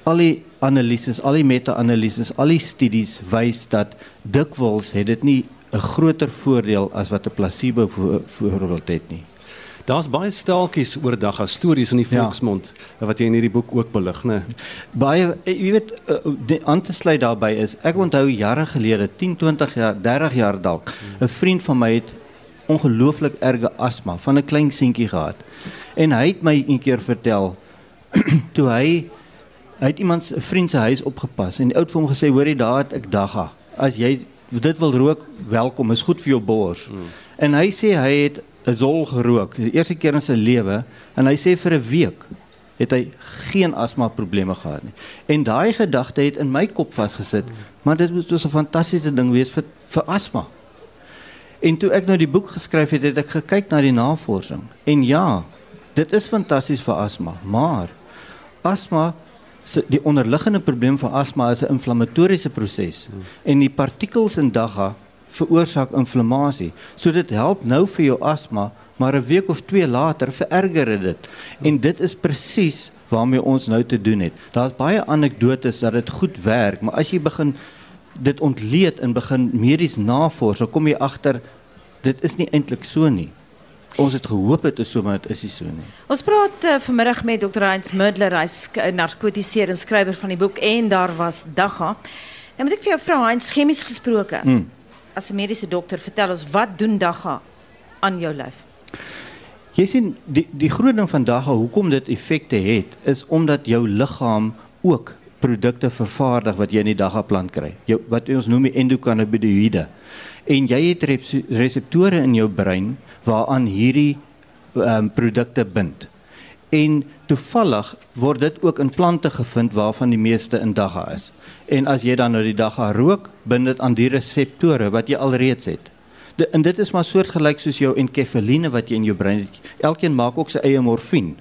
al die analises, al die meta-analises, al die studies wys dat dikwels het dit nie 'n groter voordeel as wat 'n placebo vo voorbeeld het nie. Daar's baie steltjies oor dagga stories in die volksmond ja. wat jy in hierdie boek ook belig, né? Baie eh, jy weet uh, die aan te sluit daarbey is ek onthou jare gelede 10, 20 jaar, 30 jaar dalk 'n vriend van my het ongelooflik erge asma van 'n klein seentjie gehad. En hy het my een keer vertel (clears throat) toe hy hy het iemand se vriend se huis opgepas en die oud vir hom gesê hoor jy daar het ek dagga. As jy dit wil rook, welkom, is goed vir jou bors. Hmm. En hy sê hy het 'n zol gerook, die eerste keer in sy lewe en hy sê vir 'n week het hy geen asma probleme gehad nie. En daai gedagte het in my kop vasgesit, maar dit moet 'n fantastiese ding wees vir vir asma. En toe ek nou die boek geskryf het, het ek gekyk na die navorsing. En ja, dit is fantasties vir asma, maar asma die onderliggende probleem van asma is 'n inflammatoriese proses. En die partikels in dagga veroorsaak inflammasie. So dit help nou vir jou asma, maar 'n week of 2 later vererger dit dit. En dit is presies waarmee ons nou te doen het. Daar's baie anekdotes dat dit goed werk, maar as jy begin dit ontleed en begin medies navors, dan kom jy agter dit is nie eintlik so nie. Ons het gehoop dit is so, maar dit is nie so nie. Ons praat uh, vanmiddag met Dr. Heinz Mudler, hy's narkotiseer en skrywer van die boek en daar was Dagga. Nou moet ek vir jou vra Heinz, chemies gesproke. Hmm. As 'n mediese dokter, vertel ons wat doen Dagga aan jou lyf? Jy sien die die groot ding van dagga hoekom dit effekte het is omdat jou liggaam ook produkte vervaardig wat jy in die dagga plant kry. Jou wat ons noem die endokannabinoïde. En jy het reseptore in jou brein waaraan hierdie ehm um, produkte bind. En toevallig word dit ook in plante gevind waarvan die meeste in dagga is. En as jy dan nou die dagga rook, bind dit aan die reseptore wat jy alreeds het. De, en dit is maar soortgelyk soos jou enkefaline wat jy in jou brein het. Elkeen maak ook sy eie morfine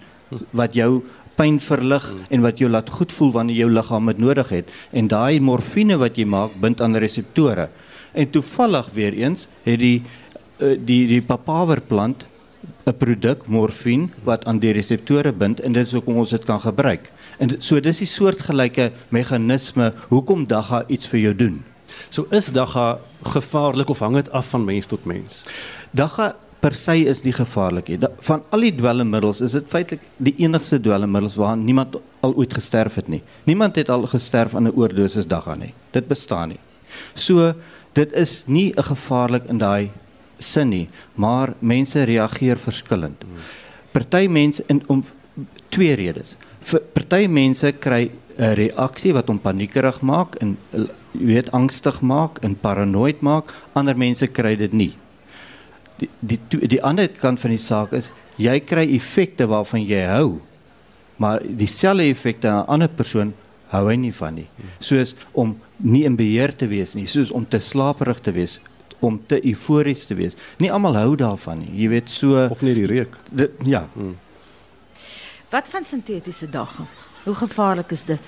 wat jou pyn verlig en wat jou laat goed voel wanneer jou liggaam dit nodig het. En daai morfine wat jy maak bind aan reseptore. En toevallig weer eens het die eh, die die papaverplant 'n produk morfine wat aan die reseptore bind en dit is hoekom ons dit kan gebruik. En so dis die soortgelyke meganisme hoekom dagga iets vir jou doen. So is dagga gevaarlik of hang dit af van mens tot mens? Dagga per se is nie gevaarlik nie. Van al die dwelmmiddels is dit feitelik die enigste dwelmmiddels waaraan niemand al ooit gesterf het nie. Niemand het al gesterf aan 'n oordosis dagga nie. Dit bestaan nie. So dit is nie 'n gevaarlik in daai sin nie, maar mense reageer verskillend. Party mense in om twee redes. Party mense kry 'n reaksie wat hom paniekerig maak en jy weet angstig maak en paranoïed maak. Ander mense kry dit nie. Die die die ander kant van die saak is jy kry effekte waarvan jy hou. Maar dieselfde effekte aan 'n ander persoon hou hy nie van nie. Soos om nie in beheer te wees nie, soos om te slaperig te wees, om te eufories te wees. Nie almal hou daarvan nie. Jy weet so of net die reuk. Dit ja. Hmm. Wat van sintetiese dagga? Hoe gevaarlik is dit?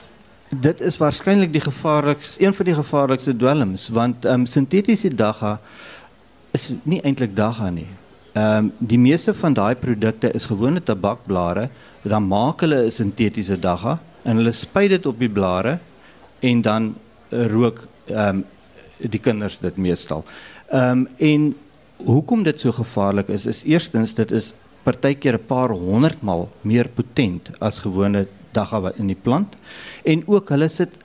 Dit is waarskynlik die gevaarlikste een van die gevaarlikste dwelms want ehm um, sintetiese dagga is nie eintlik dagga nie. Ehm um, die meeste van daai produkte is gewone tabakblare, dan maak hulle 'n sintetiese dagga en hulle spuit dit op die blare en dan rook ehm um, die kinders dit meestal. Ehm um, en hoekom dit so gevaarlik is is eerstens dit is partykeer 'n paar honderd maal meer potent as gewone dagga wat in die plant. En ook hulle sit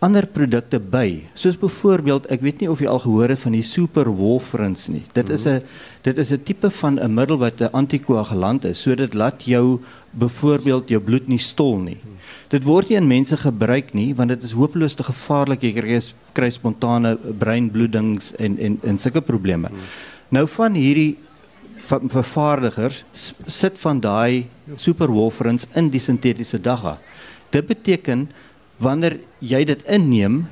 ander produkte by soos byvoorbeeld ek weet nie of jy al gehoor het van die super warfarins nie dit is mhm. 'n dit is 'n tipe van 'n middel wat 'n antikoagulant is so dit laat jou byvoorbeeld jou bloed nie stol nie dit word nie in mense gebruik nie want dit is hopeloos te gevaarlik jy kry, kry spontane breinbloedings en en en sulke probleme hmm. nou van hierdie vervaardigers sit van daai superwolfrins in die sintetiese dagga. Dit beteken wanneer jy dit inneem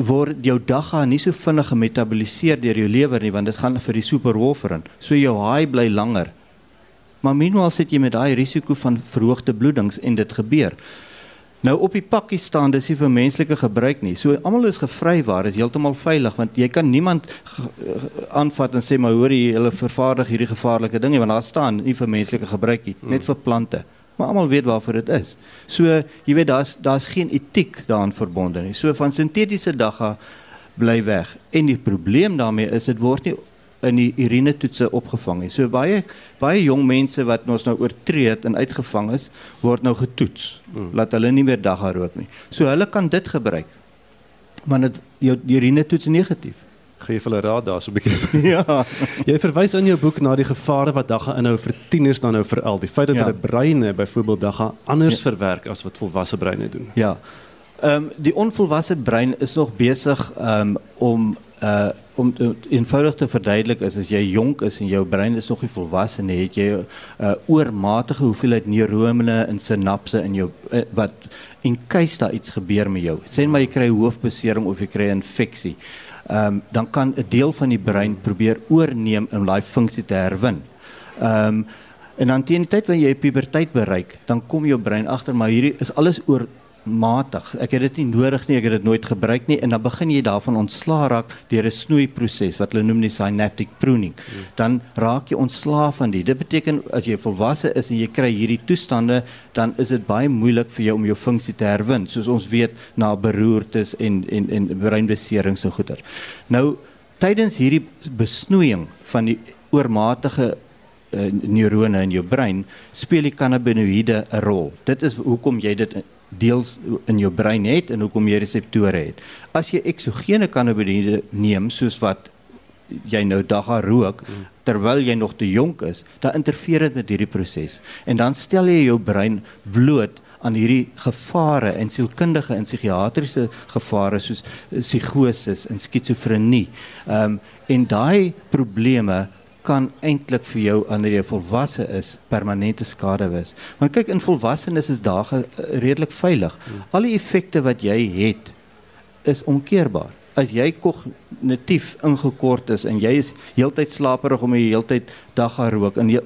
word jou dagga nie so vinnig gemetaboliseer deur jou lewer nie want dit gaan vir die superwolfrin. So jou haai bly langer. Maar minwaal sit jy met daai risiko van verhoogde bloedings en dit gebeur. Nou op die pakkie staan dis nie vir menslike gebruik nie. So almal is gevrywaar, is heeltemal veilig want jy kan niemand aanvat en sê maar hoor jy hulle vervaardig hierdie gevaarlike dinge want daar staan nie vir menslike gebruik nie, net vir plante. Maar almal weet waarvoor dit is. So jy weet daar's daar's geen etiek daaraan verbonde nie. So van sintetiese dagga bly weg. En die probleem daarmee is dit word nie in die urine toetse opgevang het. So baie baie jong mense wat ons nou oortree het en uitgevang is, word nou getoets. Mm. Laat hulle nie meer dagga rook nie. So hulle kan dit gebruik. Maar dit jou urine toets negatief. Geef hulle raad daar so 'n bietjie. (laughs) ja. Jy verwys in jou boek na die gevare wat dagga inhou vir tieners dan nou veral. Die feit dat ja. hulle breine byvoorbeeld dagga anders ja. verwerk as wat volwasse breine doen. Ja. Ehm um, die onvolwasse brein is nog besig um, om uh om eenvoudig te verduidelik is as jy jonk is en jou brein is nog nie volwasse nie, het jy 'n uh, oormatige hoeveelheid neurone en sinapse in jou uh, wat in case daar iets gebeur met jou. Sê maar jy kry hoofbesering of jy kry 'n infeksie. Um, dan kan 'n deel van die brein probeer oorneem om daai funksie te herwin. Ehm um, en dan teen die tyd wanneer jy puberteit bereik, dan kom jou brein agter maar hierdie is alles oor matig. Ek het dit nie nodig nie, ek het dit nooit gebruik nie en dan begin jy daarvan ontslaa raak deur 'n snoeiproses wat hulle noem die synaptic pruning. Dan raak jy ontslaa van dit. Dit beteken as jy volwasse is en jy kry hierdie toestande, dan is dit baie moeilik vir jou om jou funksie te herwin, soos ons weet na beroertes en en en breinbeserings en goeters. Nou tydens hierdie besnoeiing van die oormatige uh, neurone in jou brein speel die cannabinoïde 'n rol. Dit is hoekom jy dit deels in jou brein het en hoekom jy reseptore het. As jy eksogene cannabinoïde neem soos wat jy nou dagga rook terwyl jy nog te jonk is, dan interfereer dit met hierdie proses en dan stel jy jou brein bloot aan hierdie gevare en sielkundige en psigiatriese gevare soos psigoses en skizofrenie. Ehm um, en daai probleme kan eintlik vir jou wanneer jy volwasse is permanente skade wees. Want kyk in volwassenes is dae uh, redelik veilig. Al die effekte wat jy het is onkeerbaar. As jy kognitief ingekort is en jy is heeltyd slaperig om jy heeltyd dagga rook en jy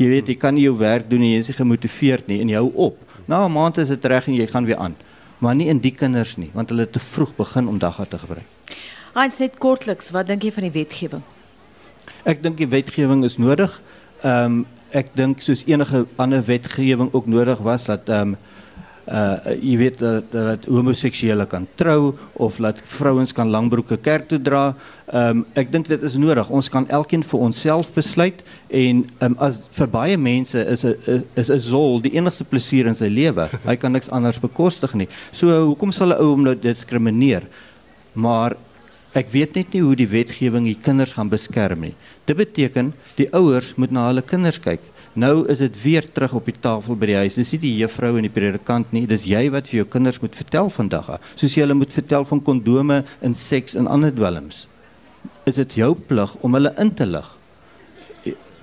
jy weet jy kan nie jou werk doen en jy is nie gemotiveerd nie en jy hou op. Na 'n maand is dit reg en jy gaan weer aan. Maar nie in die kinders nie want hulle het te vroeg begin om dagga te gebruik. Hans net kortliks, wat dink jy van die wetgewing? Ek dink die wetgewing is nodig. Ehm um, ek dink soos enige ander wetgewing ook nodig was dat ehm um, uh jy weet dat dat homoseksuele kan trou of dat vrouens kan langbroeke kerk toe dra. Ehm um, ek dink dit is nodig. Ons kan elkeen vir onsself besluit en um, as vir baie mense is 'n is 'n zol die enigste plesier in sy lewe. Hy kan niks anders bekostig nie. So hoekom sal 'n ou hom nou diskrimineer? Maar Ek weet net nie hoe die wetgewing die kinders gaan beskerm nie. Dit beteken die ouers moet na hulle kinders kyk. Nou is dit weer terug op die tafel by die huis. Dis nie die juffrou en die predikant nie, dis jy wat vir jou kinders moet vertel vandag. Soos jy hulle moet vertel van kondome en seks en ander dwelms. Is dit jou plig om hulle in te lig?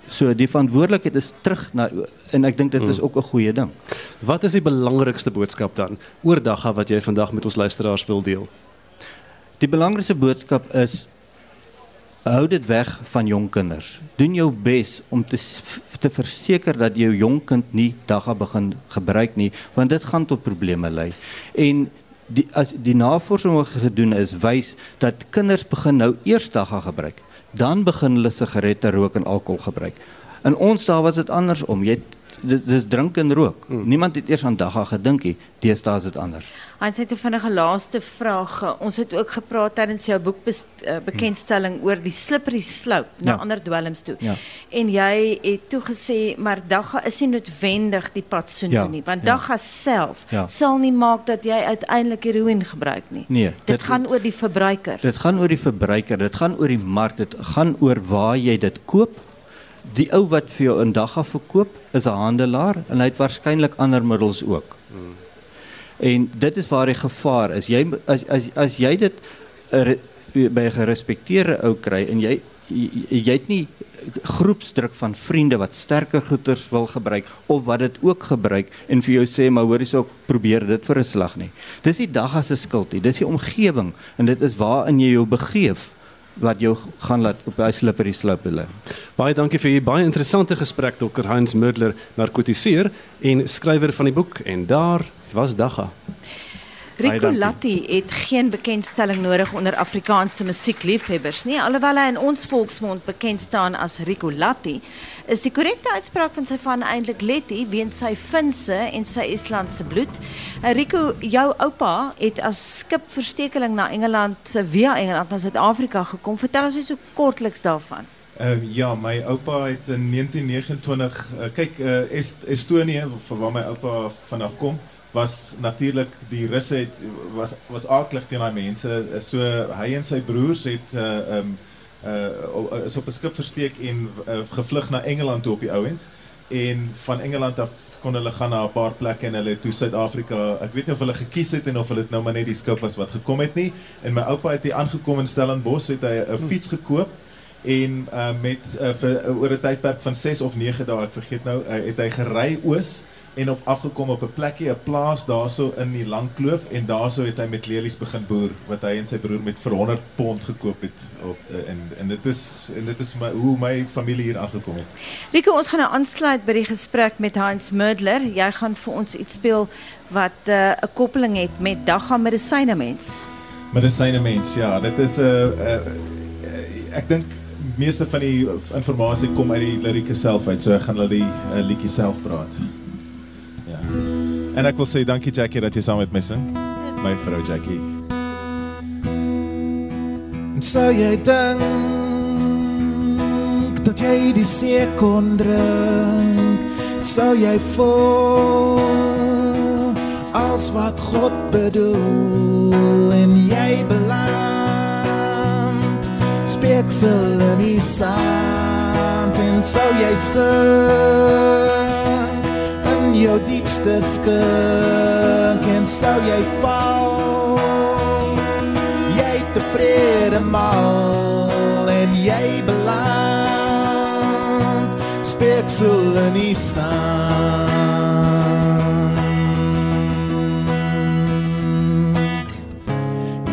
So die verantwoordelikheid is terug na en ek dink dit is hmm. ook 'n goeie ding. Wat is die belangrikste boodskap dan oor dagga wat jy vandag met ons luisteraars wil deel? Die belangrikste boodskap is hou dit weg van jong kinders. Doen jou bes om te te verseker dat jou jong kind nie dagga begin gebruik nie, want dit gaan tot probleme lei. En die as die navorsing wat gedoen is, wys dat kinders begin nou eers dagga gebruik, dan begin hulle sigarette rook en alkohol gebruik. In ons dae was dit andersom. Jy het dis dis drink en rook. Hmm. Niemand het eers aan dagga gedink nie. Deesdae is dit anders. Hans het 'n vinnige laaste vraag. Ons het ook gepraat tydens jou boek uh, bekendstelling hmm. oor die slippery slope na ja. ander dwelms toe. Ja. En jy het toe gesê maar dagga is nie noodwendig die pad soontoe ja. nie, want ja. dagga self ja. sal nie maak dat jy uiteindelik heroïne gebruik nie. Nee, dit, dit gaan oor die verbruiker. Dit gaan oor die verbruiker. Dit gaan oor die mark. Dit gaan oor waar jy dit koop die ou wat vir jou in dagga verkoop is 'n handelaar en hy het waarskynlik ander middels ook. Hmm. En dit is waar die gevaar is. Jy as as as jy dit er, by 'n gerespekteerde ou kry en jy jy, jy het nie groepsdruk van vriende wat sterker goeders wil gebruik of wat dit ook gebruik en vir jou sê maar hoor hierso probeer dit vir 'n slag nie. Dis die dagga se skuld nie. Dis die omgewing en dit is waarin jy jou begeef wat jou gaan laat op hy slippery slope lê. Baie dankie vir hierdie baie interessante gesprek Dr. Heinz Mödler, narkotiseer en skrywer van die boek en daar was Dagga. Rico Latti het geen bekendstelling nodig onder Afrikaanse musiekliefhebbers nie, alhoewel hy in ons volksmond bekend staan as Rico Latti. Is die korrekte uitspraak van sy van eintlik Letty weens sy Finse en sy Islandse bloed. Uh, Rico, jou oupa het as skipverstekeling na Engeland via Engeland na Suid-Afrika gekom. Vertel ons net so kortliks daarvan. Uh, ja, my oupa het in 1929 uh, kyk uh, Est Estonië van waar my oupa vanaf kom was natuurlik die russe het was was aaklig teen daai mense. So hy en sy broers het uh um uh is op 'n skip versteek en uh, gevlug na Engeland toe op die ouend en van Engeland af kon hulle gaan na 'n paar plekke en hulle toe Suid-Afrika ek weet nie of hulle gekies het en of hulle dit nou maar net die skip was wat gekom het nie. En my oupa het hier aangekom in Stellenbosch het hy 'n fiets gekoop en uh, met uh, vir uh, oor 'n tydperk van 6 of 9 dae ek vergeet nou uh, het hy gery oos en op afgekom op 'n plekkie, 'n plaas daarso in die Langkloof en daarso het hy met lelies begin boer wat hy en sy broer met vir 100 pond gekoop het op eh, en en dit is en dit is my hoe my familie hier aangekom het. Rico, ons gaan nou aansluit by die gesprek met Hans Murdler. Jy gaan vir ons iets speel wat eh, 'n uh, koppeling het met Dagga Medisyne mens. Medisyne mens, ja, dit is 'n uh, uh, uh, ek dink meeste van die inligting kom uit die lirieke self uit, so ek gaan hulle die uh, liedjie self praat. Ja. En ek wil sê dankie Jackie dat jy saam met my sing. My vrou Jackie. En sou jy dink dat jy die see kon drink, sou jy voel als wat God bedoel en jy beland speeksel in die sand en sou jy sink in jou diepste skink en sou jy val. Jy tevrede mal en jy beland. Speeksel in die sand.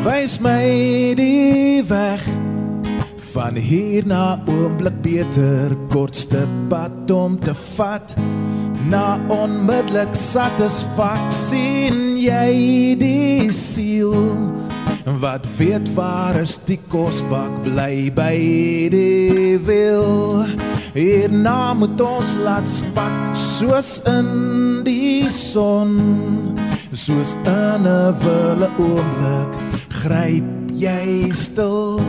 Wys my die weg van hier na oomblik beter. Kortste pad om te vat na onmiddellik satisfaksie in jy die siel. Wat weet waar is die kosbak bly by die wil hierna moet ons laat spat soos in die son. Soos 'n wille oomblik gryp jy stil.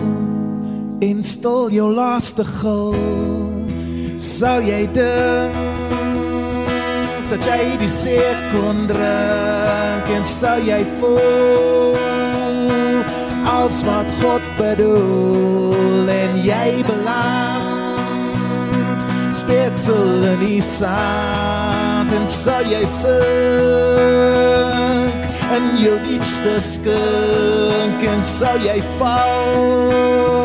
En stil jou laaste gil. Sou jy dink dat jy die see kon drink en sou jy voel als wat God bedoel en jy beland speeksel in die sand en sou jy sink in jou diepste skink en sou jy val.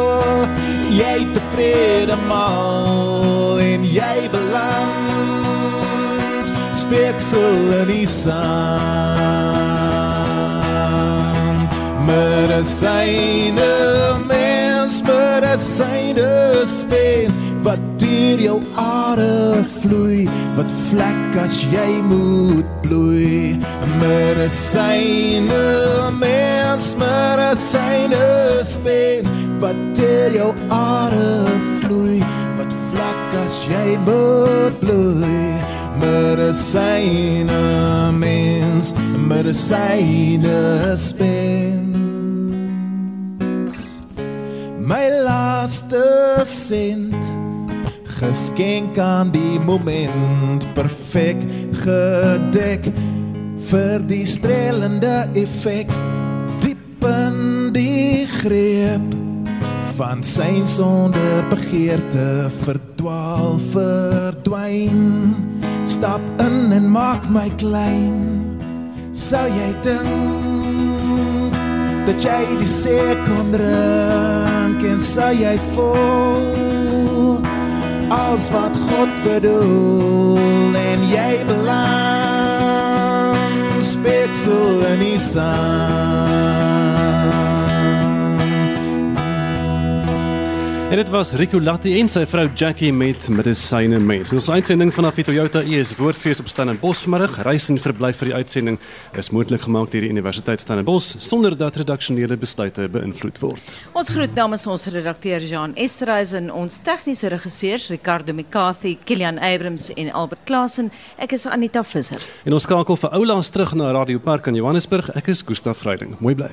Jy tevrede mal en jy beland speeksel in die sand medisyne mens medisyne spens wat deur jou are vloei wat vlek as jy moet bloei. Medisyne mens medisyne spens wat deur jou are vloei wat vlak as jy moet bloei medisyne mens medisyne spens. My laaste sent geskenk aan die moment perfek gedek vir die strelende effek diep in die greep van sy sonder begeerte verdwaal verdwyn stap in en maak my klein. Sou jy dink dat jy die see kon drink en sou jy voel als wat God bedoel? En jy beland speeksel in die sand En dit was Rico Latti en sy vrou Jackie met Medisyne Mens. Ons uitsending vanaf die Toyota ES Woordfees op Stellenbosch vanmiddag. Reis en verblyf vir die uitsending is moontlik gemaak deur die Universiteit Stellenbosch sonder dat redaksionele besluite beïnvloed word. Ons groet namens ons redakteur Jean Esterhuizen, ons tegniese regisseurs Ricardo McCarthy, Kilian Abrams en Albert Klasen. Ek is Anita Visser. En ons skakel vir oulaas terug na Radio Park in Johannesburg. Ek is Gustaf Vreiding. Mooi bly.